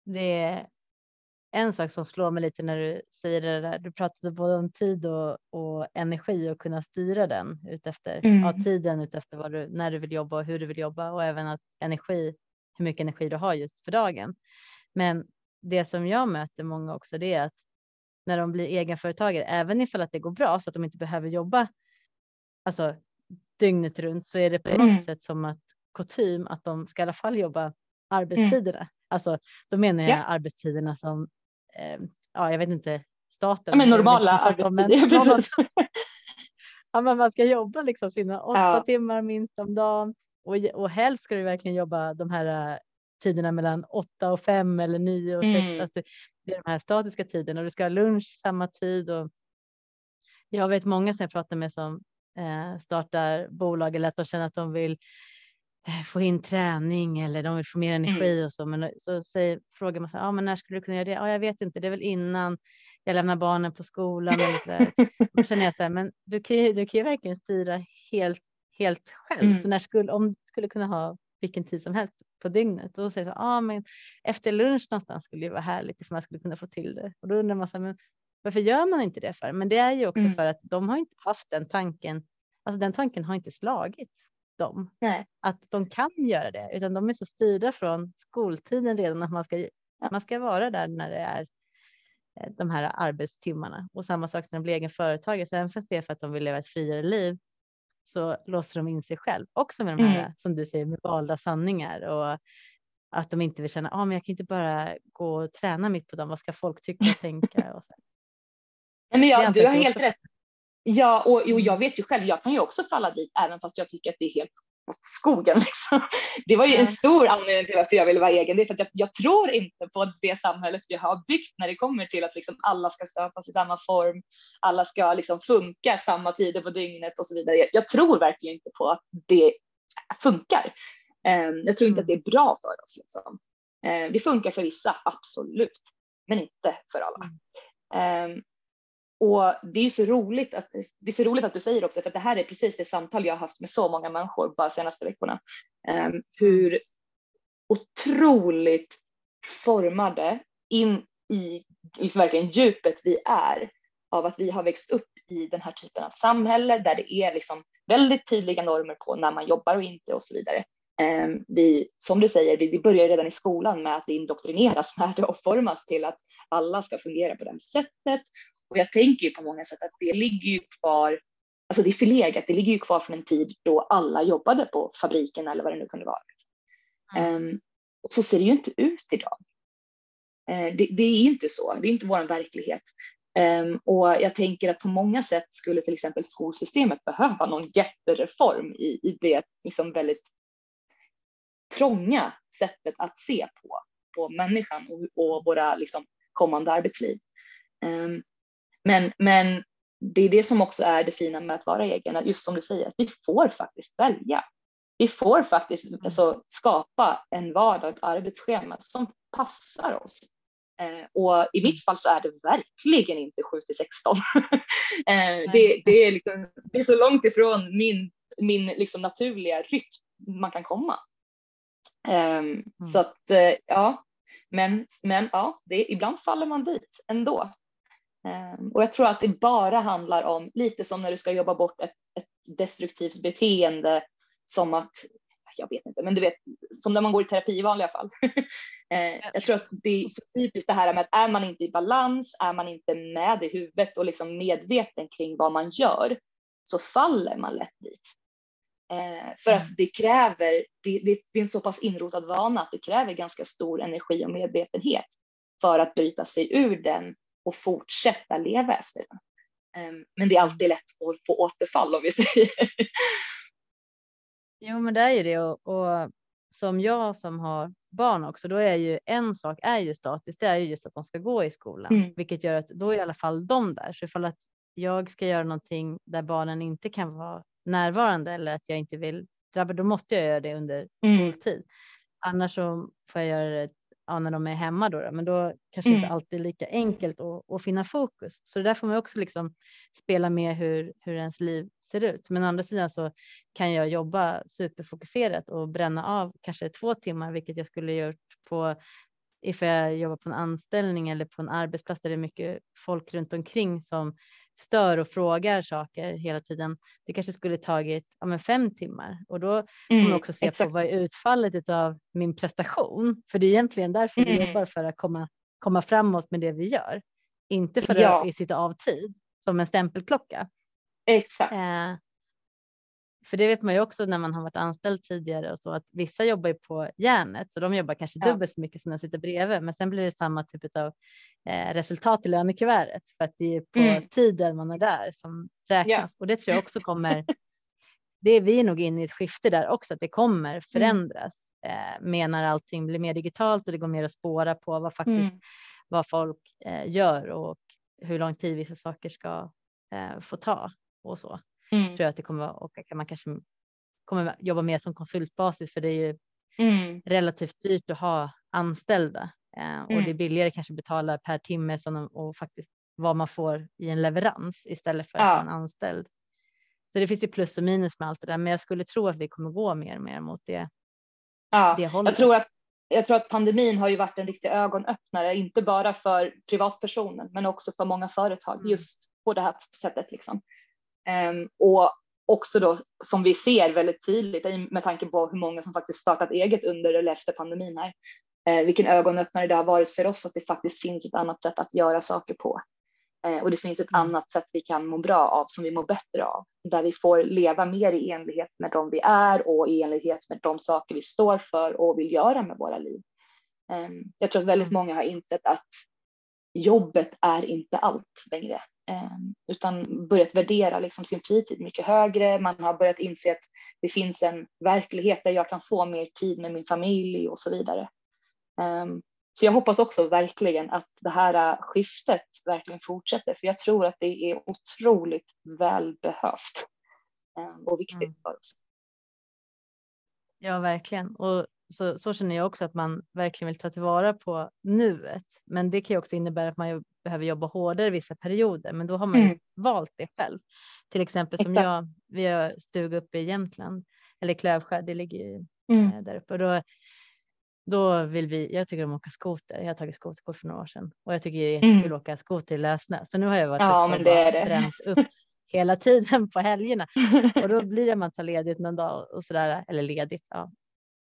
Det är en sak som slår mig lite när du säger det där. Du pratade både om tid och, och energi och kunna styra den utefter mm. ja, tiden utefter vad du, när du vill jobba och hur du vill jobba och även att energi, hur mycket energi du har just för dagen. Men det som jag möter många också, det är att när de blir egenföretagare, även ifall att det går bra så att de inte behöver jobba alltså dygnet runt så är det på något mm. sätt som att kutym att de ska i alla fall jobba arbetstiderna. Mm. Alltså då menar jag yeah. arbetstiderna som, eh, ja jag vet inte, staten. Ja, men normala arbetstider. ja, men man ska jobba liksom sina åtta ja. timmar minst om dagen och, och helst ska du verkligen jobba de här uh, tiderna mellan åtta och fem eller nio och sex. Mm. Alltså, det är de här statiska tiderna och du ska ha lunch samma tid. Och jag vet många som jag pratar med som eh, startar bolag eller att de känner att de vill eh, få in träning eller de vill få mer energi mm. och så. Men så säger, frågar man så här, ah, men när skulle du kunna göra det? Ja, jag vet inte, det är väl innan jag lämnar barnen på skolan eller så där. Då känner jag så här, men du kan ju, du kan ju verkligen styra helt, helt själv. Mm. Så när skulle, om du skulle kunna ha vilken tid som helst på dygnet. Och då säger jag, ah, men efter lunch någonstans skulle det vara härligt if man skulle kunna få till det. Och då undrar man så här, men varför gör man inte det för? Men det är ju också mm. för att de har inte haft den tanken. Alltså den tanken har inte slagit dem Nej. att de kan göra det, utan de är så styrda från skoltiden redan att man ska, ja. man ska vara där när det är eh, de här arbetstimmarna och samma sak när de blir egen företagare. Så även fast det är för att de vill leva ett friare liv så låser de in sig själv också med de här mm. som du säger med valda sanningar och att de inte vill känna ah, men jag kan inte bara gå och träna mitt på dem. Vad ska folk tycka och tänka? Och så. Nej, men jag, du har helt rätt. Ja, och, och jag vet ju själv, jag kan ju också falla dit även fast jag tycker att det är helt åt skogen. Liksom. Det var ju en stor anledning till varför jag ville vara egen. Det är för att jag, jag, tror inte på det samhället vi har byggt när det kommer till att liksom alla ska stöpas i samma form. Alla ska liksom funka samma tider på dygnet och så vidare. Jag, jag tror verkligen inte på att det funkar. Um, jag tror inte att det är bra för oss. Liksom. Um, det funkar för vissa, absolut, men inte för alla. Och det är så roligt att det är så roligt att du säger också, för det här är precis det samtal jag har haft med så många människor bara senaste veckorna. Um, hur otroligt formade in i liksom verkligen djupet vi är av att vi har växt upp i den här typen av samhälle där det är liksom väldigt tydliga normer på när man jobbar och inte och så vidare. Um, vi, som du säger, vi, det börjar redan i skolan med att vi indoktrineras med det och formas till att alla ska fungera på det här sättet och jag tänker ju på många sätt att det ligger ju kvar, alltså det är förlegat, det ligger ju kvar från en tid då alla jobbade på fabriken eller vad det nu kunde vara. Mm. Um, så ser det ju inte ut idag. Uh, det, det, är inte så, det är inte vår verklighet. Um, och jag tänker att på många sätt skulle till exempel skolsystemet behöva någon jättereform i, i det liksom väldigt trånga sättet att se på, på människan och, och våra liksom, kommande arbetsliv. Um, men, men det är det som också är det fina med att vara egen, just som du säger, att vi får faktiskt välja. Vi får faktiskt mm. alltså, skapa en vardag, ett arbetsschema som passar oss. Eh, och i mitt fall så är det verkligen inte 7 till 16. eh, det, det, är liksom, det är så långt ifrån min, min liksom naturliga rytm man kan komma. Eh, mm. Så att eh, ja, men, men ja, det, ibland faller man dit ändå. Ehm, och jag tror att det bara handlar om lite som när du ska jobba bort ett, ett destruktivt beteende som att jag vet inte, men du vet som när man går i terapi i vanliga fall. Eh, jag tror att det är så typiskt det här med att är man inte i balans, är man inte med i huvudet och liksom medveten kring vad man gör så faller man lätt dit. Eh, för att mm. det kräver, det, det, det är en så pass inrotad vana att det kräver ganska stor energi och medvetenhet för att bryta sig ur den och fortsätta leva efter den. Ehm, men det är alltid lätt att få återfall om vi säger. Jo, men det är ju det och, och som jag som har barn också, då är ju en sak är ju statiskt. Det är ju just att de ska gå i skolan, mm. vilket gör att då är i alla fall de där. Så ifall att jag ska göra någonting där barnen inte kan vara närvarande eller att jag inte vill drabba, då måste jag göra det under mm. skoltid. Annars så får jag göra det ja, när de är hemma då, men då kanske mm. inte alltid lika enkelt att, att finna fokus. Så där får man också liksom spela med hur, hur ens liv ser ut. Men å andra sidan så kan jag jobba superfokuserat och bränna av kanske två timmar, vilket jag skulle gjort på ifall jag jobbar på en anställning eller på en arbetsplats där det är mycket folk runt omkring som stör och frågar saker hela tiden. Det kanske skulle tagit ja, men fem timmar och då får man mm, också se exakt. på vad är utfallet av min prestation? För det är egentligen därför mm. vi jobbar för att komma, komma framåt med det vi gör. Inte för ja. att sitta av tid som en stämpelklocka. Exakt. Eh, för det vet man ju också när man har varit anställd tidigare och så att vissa jobbar ju på järnet så de jobbar kanske ja. dubbelt så mycket som de sitter bredvid men sen blir det samma typ av eh, resultat i lönekuvertet för att det är på mm. tiden man är där som räknas ja. och det tror jag också kommer. det är vi nog inne i ett skifte där också att det kommer mm. förändras eh, med när allting blir mer digitalt och det går mer att spåra på vad faktiskt mm. vad folk eh, gör och hur lång tid vissa saker ska eh, få ta och så mm. tror jag att det kommer och man kanske kommer jobba mer som konsultbasis för det är ju mm. relativt dyrt att ha anställda eh, och det är mm. billigare kanske betala per timme som och faktiskt vad man får i en leverans istället för ja. en anställd. Så det finns ju plus och minus med allt det där, men jag skulle tro att vi kommer gå mer och mer mot det. Ja, det hållet. jag tror att jag tror att pandemin har ju varit en riktig ögonöppnare, inte bara för privatpersonen, men också för många företag mm. just på det här sättet. Liksom. Um, och också då som vi ser väldigt tydligt med tanke på hur många som faktiskt startat eget under eller efter pandemin här. Eh, vilken ögonöppnare det har varit för oss att det faktiskt finns ett annat sätt att göra saker på. Eh, och det finns ett mm. annat sätt vi kan må bra av som vi mår bättre av. Där vi får leva mer i enlighet med de vi är och i enlighet med de saker vi står för och vill göra med våra liv. Eh, jag tror att väldigt mm. många har insett att jobbet är inte allt längre. Ehm, utan börjat värdera liksom sin fritid mycket högre. Man har börjat inse att det finns en verklighet där jag kan få mer tid med min familj och så vidare. Ehm, så jag hoppas också verkligen att det här skiftet verkligen fortsätter, för jag tror att det är otroligt välbehövt ehm, och viktigt mm. för oss. Ja, verkligen. Och så, så känner jag också att man verkligen vill ta tillvara på nuet. Men det kan ju också innebära att man behöver jobba hårdare vissa perioder, men då har man ju mm. valt det själv. Till exempel som Exakt. jag, vi har stuga uppe i Jämtland eller Klövskär, det ligger ju mm. Eh, där uppe och då, då vill vi, jag tycker om att åka skoter. Jag har tagit skoterkort för några år sedan och jag tycker det är jättekul mm. att åka skoter i Lösnö. Så nu har jag varit ja, men det är det. bränt upp hela tiden på helgerna och då blir det att man tar ledigt någon dag och sådär eller ledigt. Ja.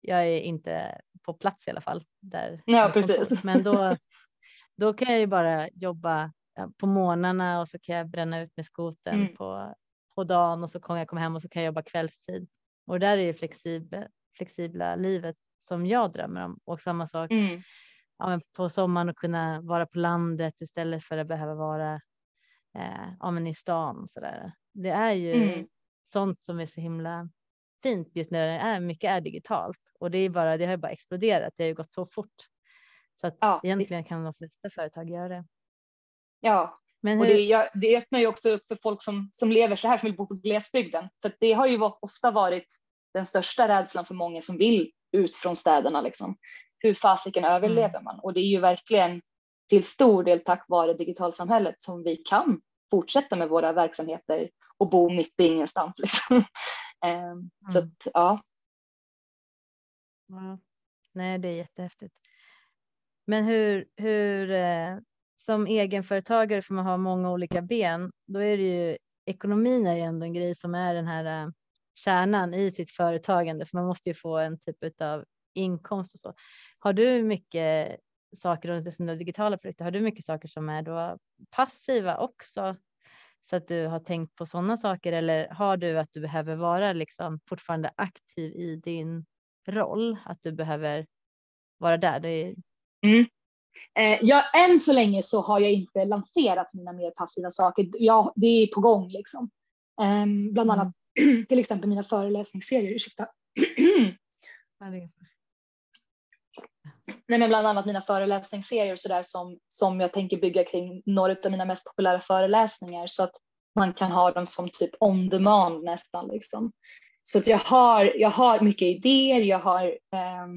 Jag är inte på plats i alla fall där. Ja, precis. Men då, då kan jag ju bara jobba på morgnarna och så kan jag bränna ut med skoten mm. på, på dagen och så kan jag komma hem och så kan jag jobba kvällstid. Och där är ju flexibla, flexibla livet som jag drömmer om och samma sak. Mm. ja, på sommaren och kunna vara på landet istället för att behöva vara eh, ja, men i stan så där. Det är ju mm. sånt som är så himla fint just när det är mycket är digitalt och det är bara det har ju bara exploderat. Det har ju gått så fort så att ja, egentligen kan de flesta företag göra det. Ja, men och det, det öppnar ju också upp för folk som, som lever så här som vill bo på glesbygden. För det har ju ofta varit den största rädslan för många som vill ut från städerna. Liksom. Hur fasiken överlever mm. man? Och det är ju verkligen till stor del tack vare digitalsamhället som vi kan fortsätta med våra verksamheter och bo mitt i ingenstans. Liksom. Ehm, mm. Så att, ja. ja. Nej, det är jättehäftigt. Men hur, hur eh, som egenföretagare får man ha många olika ben. Då är det ju ekonomin är ju ändå en grej som är den här äh, kärnan i sitt företagande, för man måste ju få en typ av inkomst och så. Har du mycket saker runt det digitala produkter? Har du mycket saker som är då passiva också? Så att du har tänkt på sådana saker eller har du att du behöver vara liksom fortfarande aktiv i din roll? Att du behöver vara där? Det är... mm. Eh, jag, än så länge så har jag inte lanserat mina mer passiva saker. Ja, det är på gång liksom. Eh, bland annat mm. till exempel mina föreläsningsserier. Ursäkta. Nej, men bland annat mina föreläsningsserier så där som, som jag tänker bygga kring några av mina mest populära föreläsningar så att man kan ha dem som typ on demand nästan liksom. Så att jag har, jag har mycket idéer, jag har eh,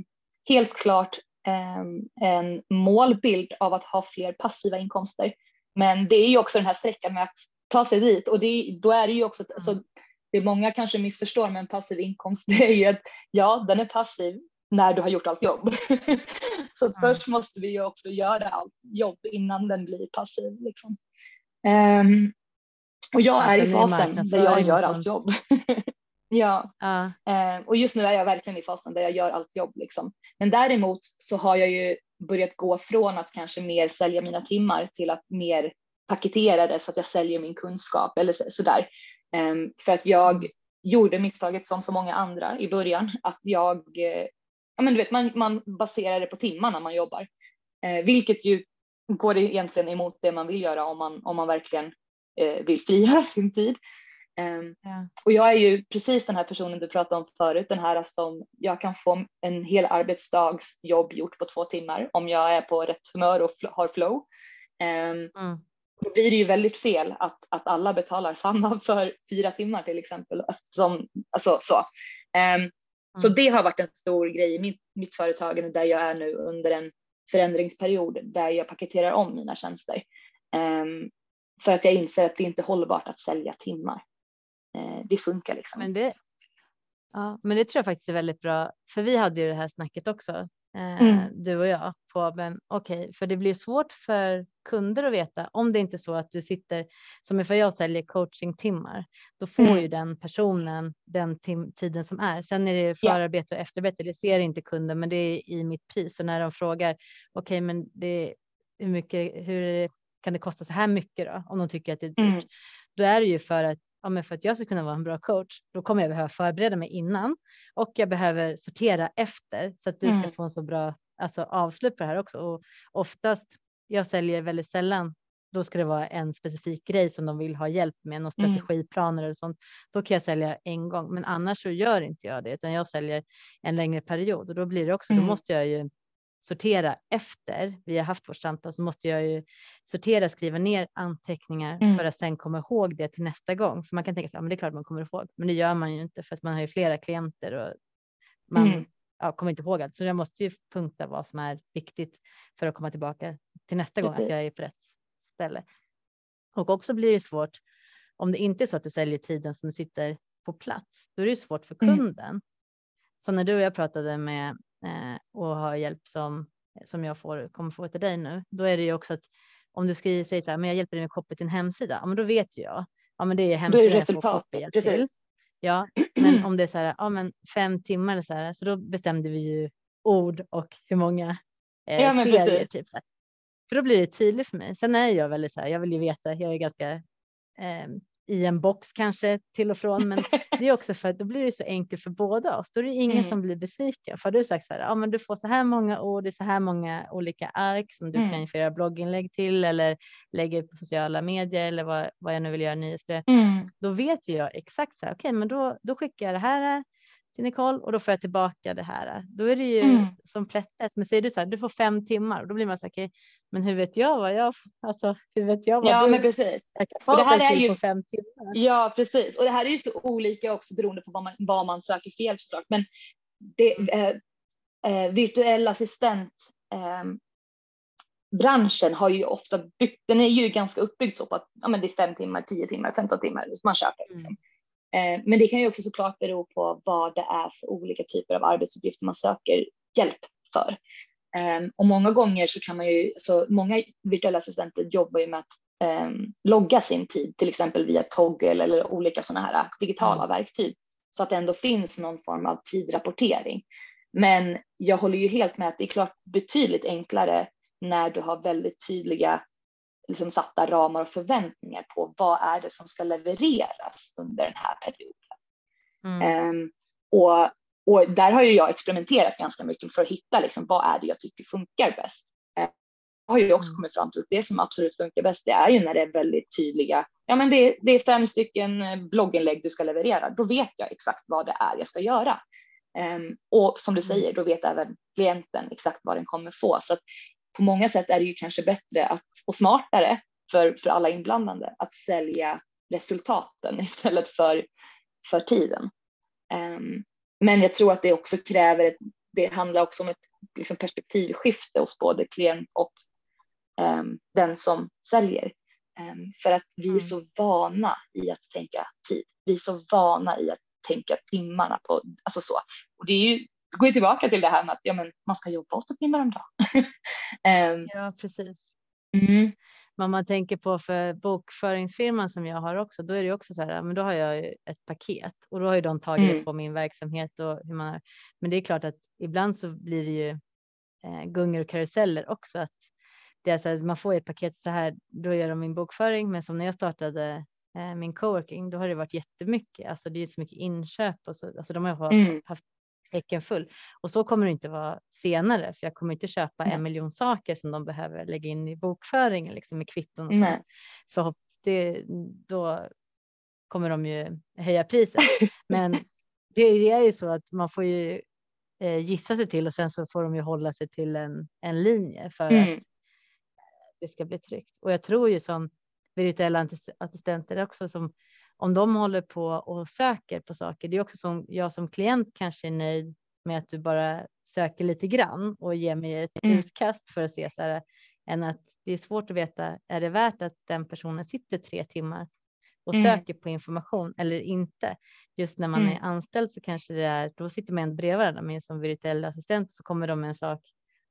helt klart Ehm, en målbild av att ha fler passiva inkomster. Men det är ju också den här sträckan med att ta sig dit och det, då är det ju också, alltså, det många kanske missförstår med en passiv inkomst, det är ju att ja, den är passiv när du har gjort allt jobb. Så mm. först måste vi ju också göra allt jobb innan den blir passiv. Liksom. Um, och jag alltså, är i fasen där jag gör allt jobb. Ja, ja. Eh, och just nu är jag verkligen i fasen där jag gör allt jobb liksom. Men däremot så har jag ju börjat gå från att kanske mer sälja mina timmar till att mer paketera det så att jag säljer min kunskap eller sådär. Eh, för att jag gjorde misstaget som så många andra i början att jag, eh, ja men du vet man, man baserar det på timmar när man jobbar, eh, vilket ju går egentligen emot det man vill göra om man, om man verkligen eh, vill frigöra sin tid. Um, ja. Och jag är ju precis den här personen du pratade om förut, den här som jag kan få en hel arbetsdags jobb gjort på två timmar om jag är på rätt humör och har flow. Mm. Då blir det ju väldigt fel att, att alla betalar samma för fyra timmar till exempel. Eftersom, alltså, så. Um, mm. så det har varit en stor grej i mitt, mitt företagande där jag är nu under en förändringsperiod där jag paketerar om mina tjänster. Um, för att jag inser att det inte är hållbart att sälja timmar. Eh, det funkar liksom. Men det, ja, men det tror jag faktiskt är väldigt bra, för vi hade ju det här snacket också, eh, mm. du och jag, på men okej, okay, för det blir svårt för kunder att veta om det inte är så att du sitter som ifall jag säljer coachingtimmar, då får mm. ju den personen den tiden som är. Sen är det förarbete och efterarbete, det ser inte kunden, men det är i mitt pris. Och när de frågar, okej, okay, men det, hur mycket, hur kan det kosta så här mycket då? Om de tycker att det är dyrt, mm. då är det ju för att ja, men för att jag ska kunna vara en bra coach, då kommer jag behöva förbereda mig innan och jag behöver sortera efter så att du mm. ska få en så bra alltså, avslut på det här också. Och oftast, jag säljer väldigt sällan, då ska det vara en specifik grej som de vill ha hjälp med, någon mm. strategiplaner eller sånt. Då kan jag sälja en gång, men annars så gör inte jag det, utan jag säljer en längre period och då blir det också, mm. då måste jag ju sortera efter vi har haft vårt samtal så måste jag ju sortera, skriva ner anteckningar mm. för att sen komma ihåg det till nästa gång. För man kan tänka sig, ja, men det är klart man kommer ihåg, men det gör man ju inte för att man har ju flera klienter och man mm. ja, kommer inte ihåg allt. Så jag måste ju punkta vad som är viktigt för att komma tillbaka till nästa gång att jag är på rätt ställe. Och också blir det svårt om det inte är så att du säljer tiden som du sitter på plats. Då är det svårt för mm. kunden. Mm. Så när du och jag pratade med eh, och har hjälp som, som jag får, kommer få till dig nu, då är det ju också att om du skriver säger så här, men jag hjälper dig med koppel till en hemsida, ja, men då vet ju jag. Ja, men det är hemsidan det är resultat. Till. Ja, men om det är så här, ja, men fem timmar eller så här, så då bestämde vi ju ord och hur många eh, ja, ferier. Typ, så här. För då blir det tydligt för mig. Sen är jag väldigt så här, jag vill ju veta, jag är ganska eh, i en box kanske till och från. Men det är också för att då blir det så enkelt för båda oss. Då är det ingen mm. som blir besviken. För du har sagt så här, ja, men du får så här många ord, är så här många olika ark som du mm. kan göra blogginlägg till eller lägga på sociala medier eller vad, vad jag nu vill göra nyhetsbrev. Mm. Då vet ju jag exakt så här, okej, okay, men då, då skickar jag det här till Nicole och då får jag tillbaka det här. Då är det ju mm. som plättet. Men säger du så här, du får fem timmar och då blir man så här, okay, men hur vet jag vad jag, alltså hur vet jag vad ja, du men precis. och det här är ju, på fem timmar? Ja, precis. Och det här är ju så olika också beroende på vad man, vad man söker för hjälpslag. Men det, mm. eh, eh, virtuell assistent eh, branschen har ju ofta byggt, den är ju ganska uppbyggd så på att ja, men det är fem timmar, tio timmar, femton timmar som man köper. Liksom. Mm. Eh, men det kan ju också såklart bero på vad det är för olika typer av arbetsuppgifter man söker hjälp för. Ehm, och många gånger så kan man ju, så många virtuella assistenter jobbar ju med att um, logga sin tid, till exempel via Toggle eller olika sådana här digitala mm. verktyg, så att det ändå finns någon form av tidrapportering. Men jag håller ju helt med att det är klart betydligt enklare när du har väldigt tydliga liksom satta ramar och förväntningar på vad är det som ska levereras under den här perioden. Mm. Um, och, och där har ju jag experimenterat ganska mycket för att hitta liksom, vad är det jag tycker funkar bäst. Uh, jag har ju också mm. kommit fram till att det som absolut funkar bäst det är ju när det är väldigt tydliga, ja men det, det är fem stycken eh, blogginlägg du ska leverera, då vet jag exakt vad det är jag ska göra. Um, och som du mm. säger, då vet även klienten exakt vad den kommer få. Så att på många sätt är det ju kanske bättre att, och smartare för, för alla inblandade att sälja resultaten istället för, för tiden. Um, men jag tror att det också kräver, ett, det handlar också om ett liksom perspektivskifte hos både klient och um, den som säljer. Um, för att vi är mm. så vana i att tänka tid. Vi är så vana i att tänka timmarna på, alltså så. Och det är ju går jag tillbaka till det här med att ja, men man ska jobba åtta timmar om dagen. um, ja, precis. Mm. Men om man tänker på för bokföringsfirman som jag har också, då är det också så här, men då har jag ett paket och då har ju de tagit mm. på min verksamhet och hur man. Men det är klart att ibland så blir det ju eh, gungor och karuseller också. Att det är så att man får ett paket så här, då gör de min bokföring, men som när jag startade eh, min coworking, då har det varit jättemycket. Alltså det är så mycket inköp och så. Alltså de har mm. haft häcken full. Och så kommer det inte vara senare, för jag kommer inte köpa en miljon saker som de behöver lägga in i bokföringen liksom med kvitton. Och så. För det, då kommer de ju höja priset. Men det är ju så att man får ju eh, gissa sig till och sen så får de ju hålla sig till en, en linje för mm. att det ska bli tryggt. Och jag tror ju som virtuella assistenter också som om de håller på och söker på saker. Det är också som jag som klient kanske är nöjd med att du bara söker lite grann och ger mig ett mm. utkast för att se så här, än att det är svårt att veta. Är det värt att den personen sitter tre timmar och mm. söker på information eller inte? Just när man mm. är anställd så kanske det är. Då sitter man bredvid varandra, men som virtuell assistent så kommer de med en sak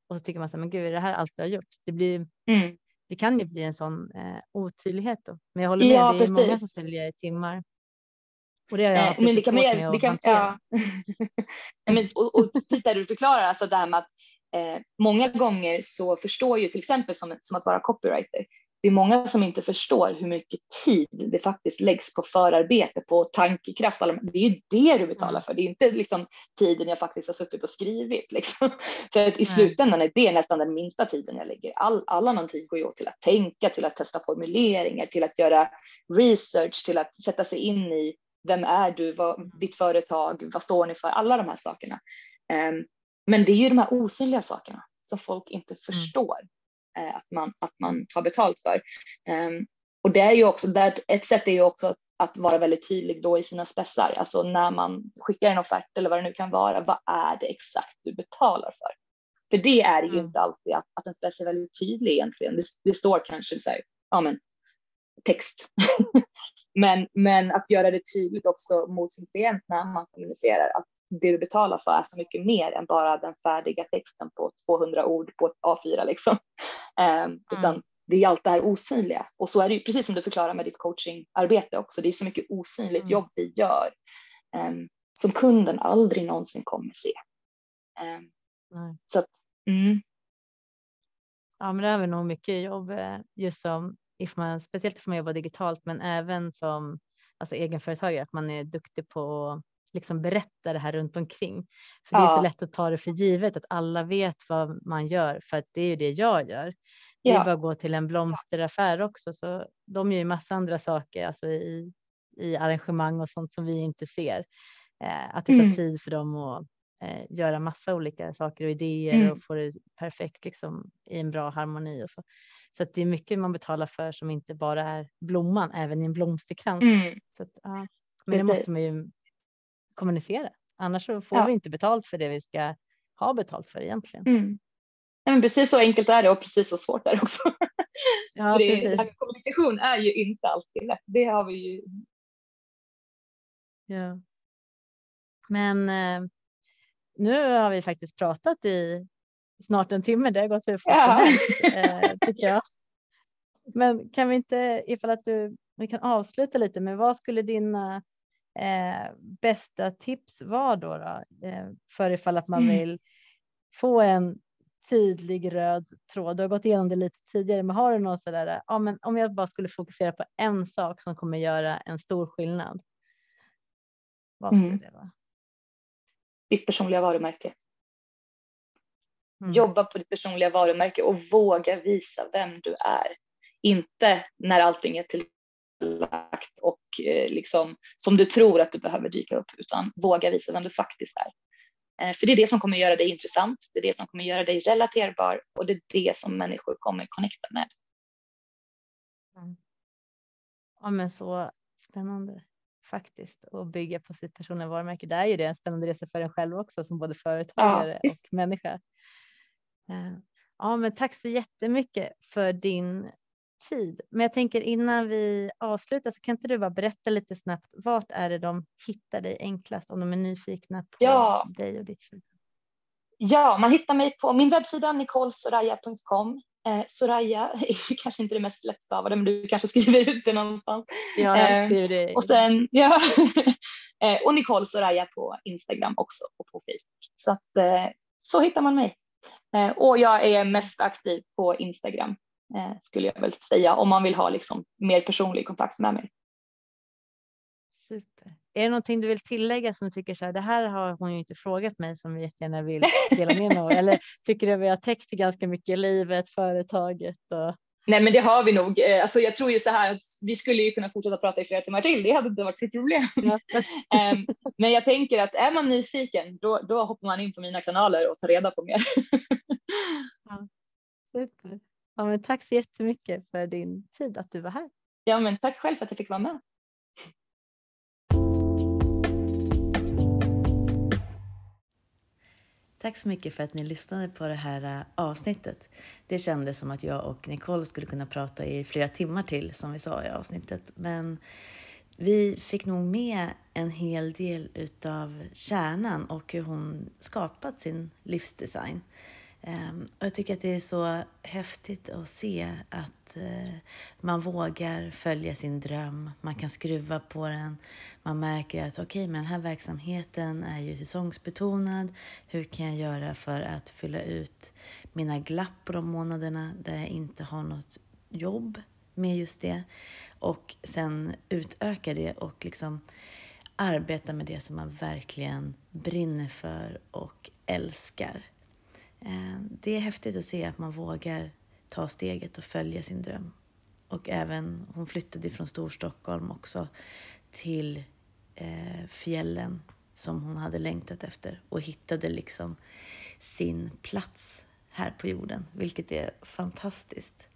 och så tycker man så här, men gud, är det här allt du har gjort? Det blir mm det kan ju bli en sån eh, otydlighet då. Men jag håller med, ja, det är precis. många som säljer i timmar. Och det har jag haft eh, men det kan man, med det kan, ja. men, och, och precis där du förklarar, alltså det här med att eh, många gånger så förstår ju till exempel som, som att vara copywriter, det är många som inte förstår hur mycket tid det faktiskt läggs på förarbete, på tankekraft. Det är ju det du betalar mm. för. Det är inte liksom tiden jag faktiskt har suttit och skrivit. Liksom. För att i slutändan är det nästan den minsta tiden jag lägger. All, all annan tid går ju åt till att tänka, till att testa formuleringar, till att göra research, till att sätta sig in i vem är du, vad, mm. ditt företag, vad står ni för, alla de här sakerna. Um, men det är ju de här osynliga sakerna som folk inte mm. förstår. Eh, att, man, att man tar betalt för. Ehm, och det är ju också, ett sätt är ju också att, att vara väldigt tydlig då i sina spessar, alltså när man skickar en offert eller vad det nu kan vara, vad är det exakt du betalar för? För det är ju mm. inte alltid att, att en spess är väldigt tydlig egentligen. Det, det står kanske så här, ja men text. men, men att göra det tydligt också mot sin klient när man kommunicerar att det du betalar för är så mycket mer än bara den färdiga texten på 200 ord på ett A4 liksom. Utan mm. det är allt det här osynliga och så är det ju precis som du förklarar med ditt coachingarbete också. Det är så mycket osynligt mm. jobb vi gör um, som kunden aldrig någonsin kommer se. Um, så att, mm. Ja, men det är väl nog mycket jobb eh, just som if man speciellt if man jobbar digitalt, men även som alltså egenföretagare, att man är duktig på liksom berätta det här runt omkring. För ja. det är så lätt att ta det för givet att alla vet vad man gör för att det är ju det jag gör. Det är bara att gå till en blomsteraffär också, så de gör ju massa andra saker, alltså i, i arrangemang och sånt som vi inte ser. Eh, att det tar mm. tid för dem att eh, göra massa olika saker och idéer mm. och få det perfekt liksom i en bra harmoni och så. Så det är mycket man betalar för som inte bara är blomman, även i en blomsterkrans. Mm. Så att, ja. Men det måste man ju kommunicera, annars så får ja. vi inte betalt för det vi ska ha betalt för egentligen. Mm. Ja, men precis så enkelt är det och precis så svårt är det också. Ja, det, kommunikation är ju inte alltid lätt. Det har vi ju. Ja. Men eh, nu har vi faktiskt pratat i snart en timme. Det har gått hur fort ja. eh, tycker jag. Men kan vi inte, ifall att du vi kan avsluta lite med vad skulle dina eh, bästa tips vara då, då eh, för ifall att man mm. vill få en tydlig röd tråd. Du har gått igenom det lite tidigare, men har du något sådär, ja, men om jag bara skulle fokusera på en sak som kommer göra en stor skillnad. Vad skulle mm. det vara? Ditt personliga varumärke. Mm. Jobba på ditt personliga varumärke och våga visa vem du är. Inte när allting är tillagt och eh, liksom som du tror att du behöver dyka upp, utan våga visa vem du faktiskt är. Eh, för det är det som kommer göra dig intressant, det är det som kommer göra dig relaterbar och det är det som människor kommer connecta med. Mm. Ja men så spännande faktiskt och bygga på sitt personliga varumärke. Det är ju det en spännande resa för en själv också som både företagare ja. och människa. Eh, ja men tack så jättemycket för din tid. Men jag tänker innan vi avslutar så kan inte du bara berätta lite snabbt. Vart är det de hittar dig enklast om de är nyfikna på ja. dig och ditt företag? Ja, man hittar mig på min webbsida nicolesoraya.com. Eh, Soraya är kanske inte det mest lättstavade, men du kanske skriver ut det någonstans. Ja, jag skriver det. Eh, och sen, ja. eh, och Nicole Soraya på Instagram också och på Facebook. Så att eh, så hittar man mig. Eh, och jag är mest aktiv på Instagram eh, skulle jag väl säga om man vill ha liksom mer personlig kontakt med mig. Super. Är det någonting du vill tillägga som du tycker så här, det här har hon ju inte frågat mig som vi jättegärna vill dela med mig Eller tycker du att vi har täckt ganska mycket livet, företaget och Nej, men det har vi nog. Eh, alltså, jag tror ju så här att vi skulle ju kunna fortsätta prata i flera timmar till. Det hade inte varit ett problem. um, men jag tänker att är man nyfiken, då, då hoppar man in på mina kanaler och tar reda på mer. ja, super. Ja, men tack så jättemycket för din tid att du var här. Ja, men tack själv för att jag fick vara med. Tack så mycket för att ni lyssnade på det här äh, avsnittet. Det kändes som att jag och Nicole skulle kunna prata i flera timmar till som vi sa i avsnittet. Men vi fick nog med en hel del utav kärnan och hur hon skapat sin livsdesign. Ehm, och jag tycker att det är så häftigt att se att eh, man vågar följa sin dröm, man kan skruva på den, man märker att okej, okay, men den här verksamheten är ju säsongsbetonad, hur kan jag göra för att fylla ut mina glapp på de månaderna där jag inte har något jobb med just det? Och sen utöka det och liksom arbeta med det som man verkligen brinner för och älskar. Eh, det är häftigt att se att man vågar ta steget och följa sin dröm. Och även, hon flyttade från Storstockholm också till eh, fjällen som hon hade längtat efter och hittade liksom sin plats här på jorden, vilket är fantastiskt.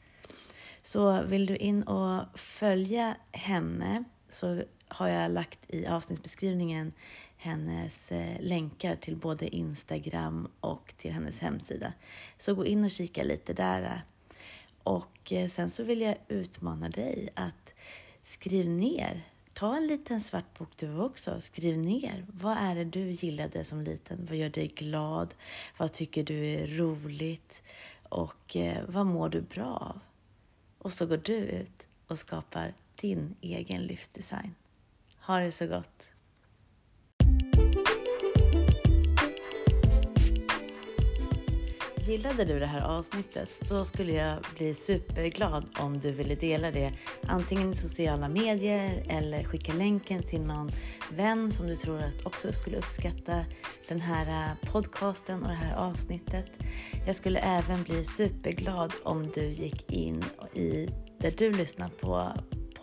Så vill du in och följa henne så har jag lagt i avsnittsbeskrivningen hennes eh, länkar till både Instagram och till hennes hemsida. Så gå in och kika lite där. Eh. Och eh, sen så vill jag utmana dig att skriv ner. Ta en liten svart bok du också. Skriv ner. Vad är det du gillade som liten? Vad gör dig glad? Vad tycker du är roligt? Och vad mår du bra av? Och så går du ut och skapar din egen livsdesign. Ha det så gott! Gillade du det här avsnittet då skulle jag bli superglad om du ville dela det antingen i sociala medier eller skicka länken till någon vän som du tror att också skulle uppskatta den här äh, podcasten och det här avsnittet. Jag skulle även bli superglad om du gick in i där du lyssnar på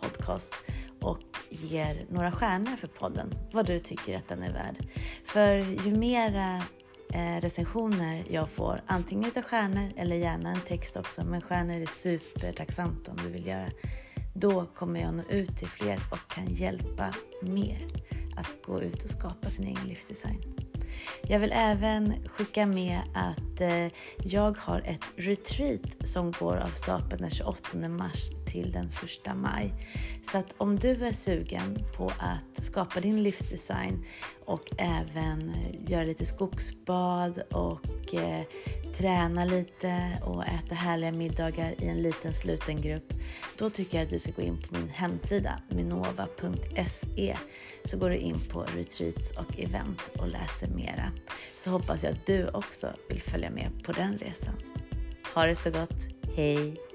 podcast och ger några stjärnor för podden, vad du tycker att den är värd. För ju mera Eh, recensioner jag får, antingen utav stjärnor eller gärna en text också, men stjärnor är supertacksamt om du vill göra. Då kommer jag nå ut till fler och kan hjälpa mer att gå ut och skapa sin egen livsdesign. Jag vill även skicka med att eh, jag har ett retreat som går av stapeln den 28 mars till den 1 maj. Så att om du är sugen på att skapa din livsdesign och även eh, göra lite skogsbad och eh, träna lite och äta härliga middagar i en liten sluten grupp, då tycker jag att du ska gå in på min hemsida minova.se så går du in på retreats och event och läser mera. Så hoppas jag att du också vill följa med på den resan. Ha det så gott, hej!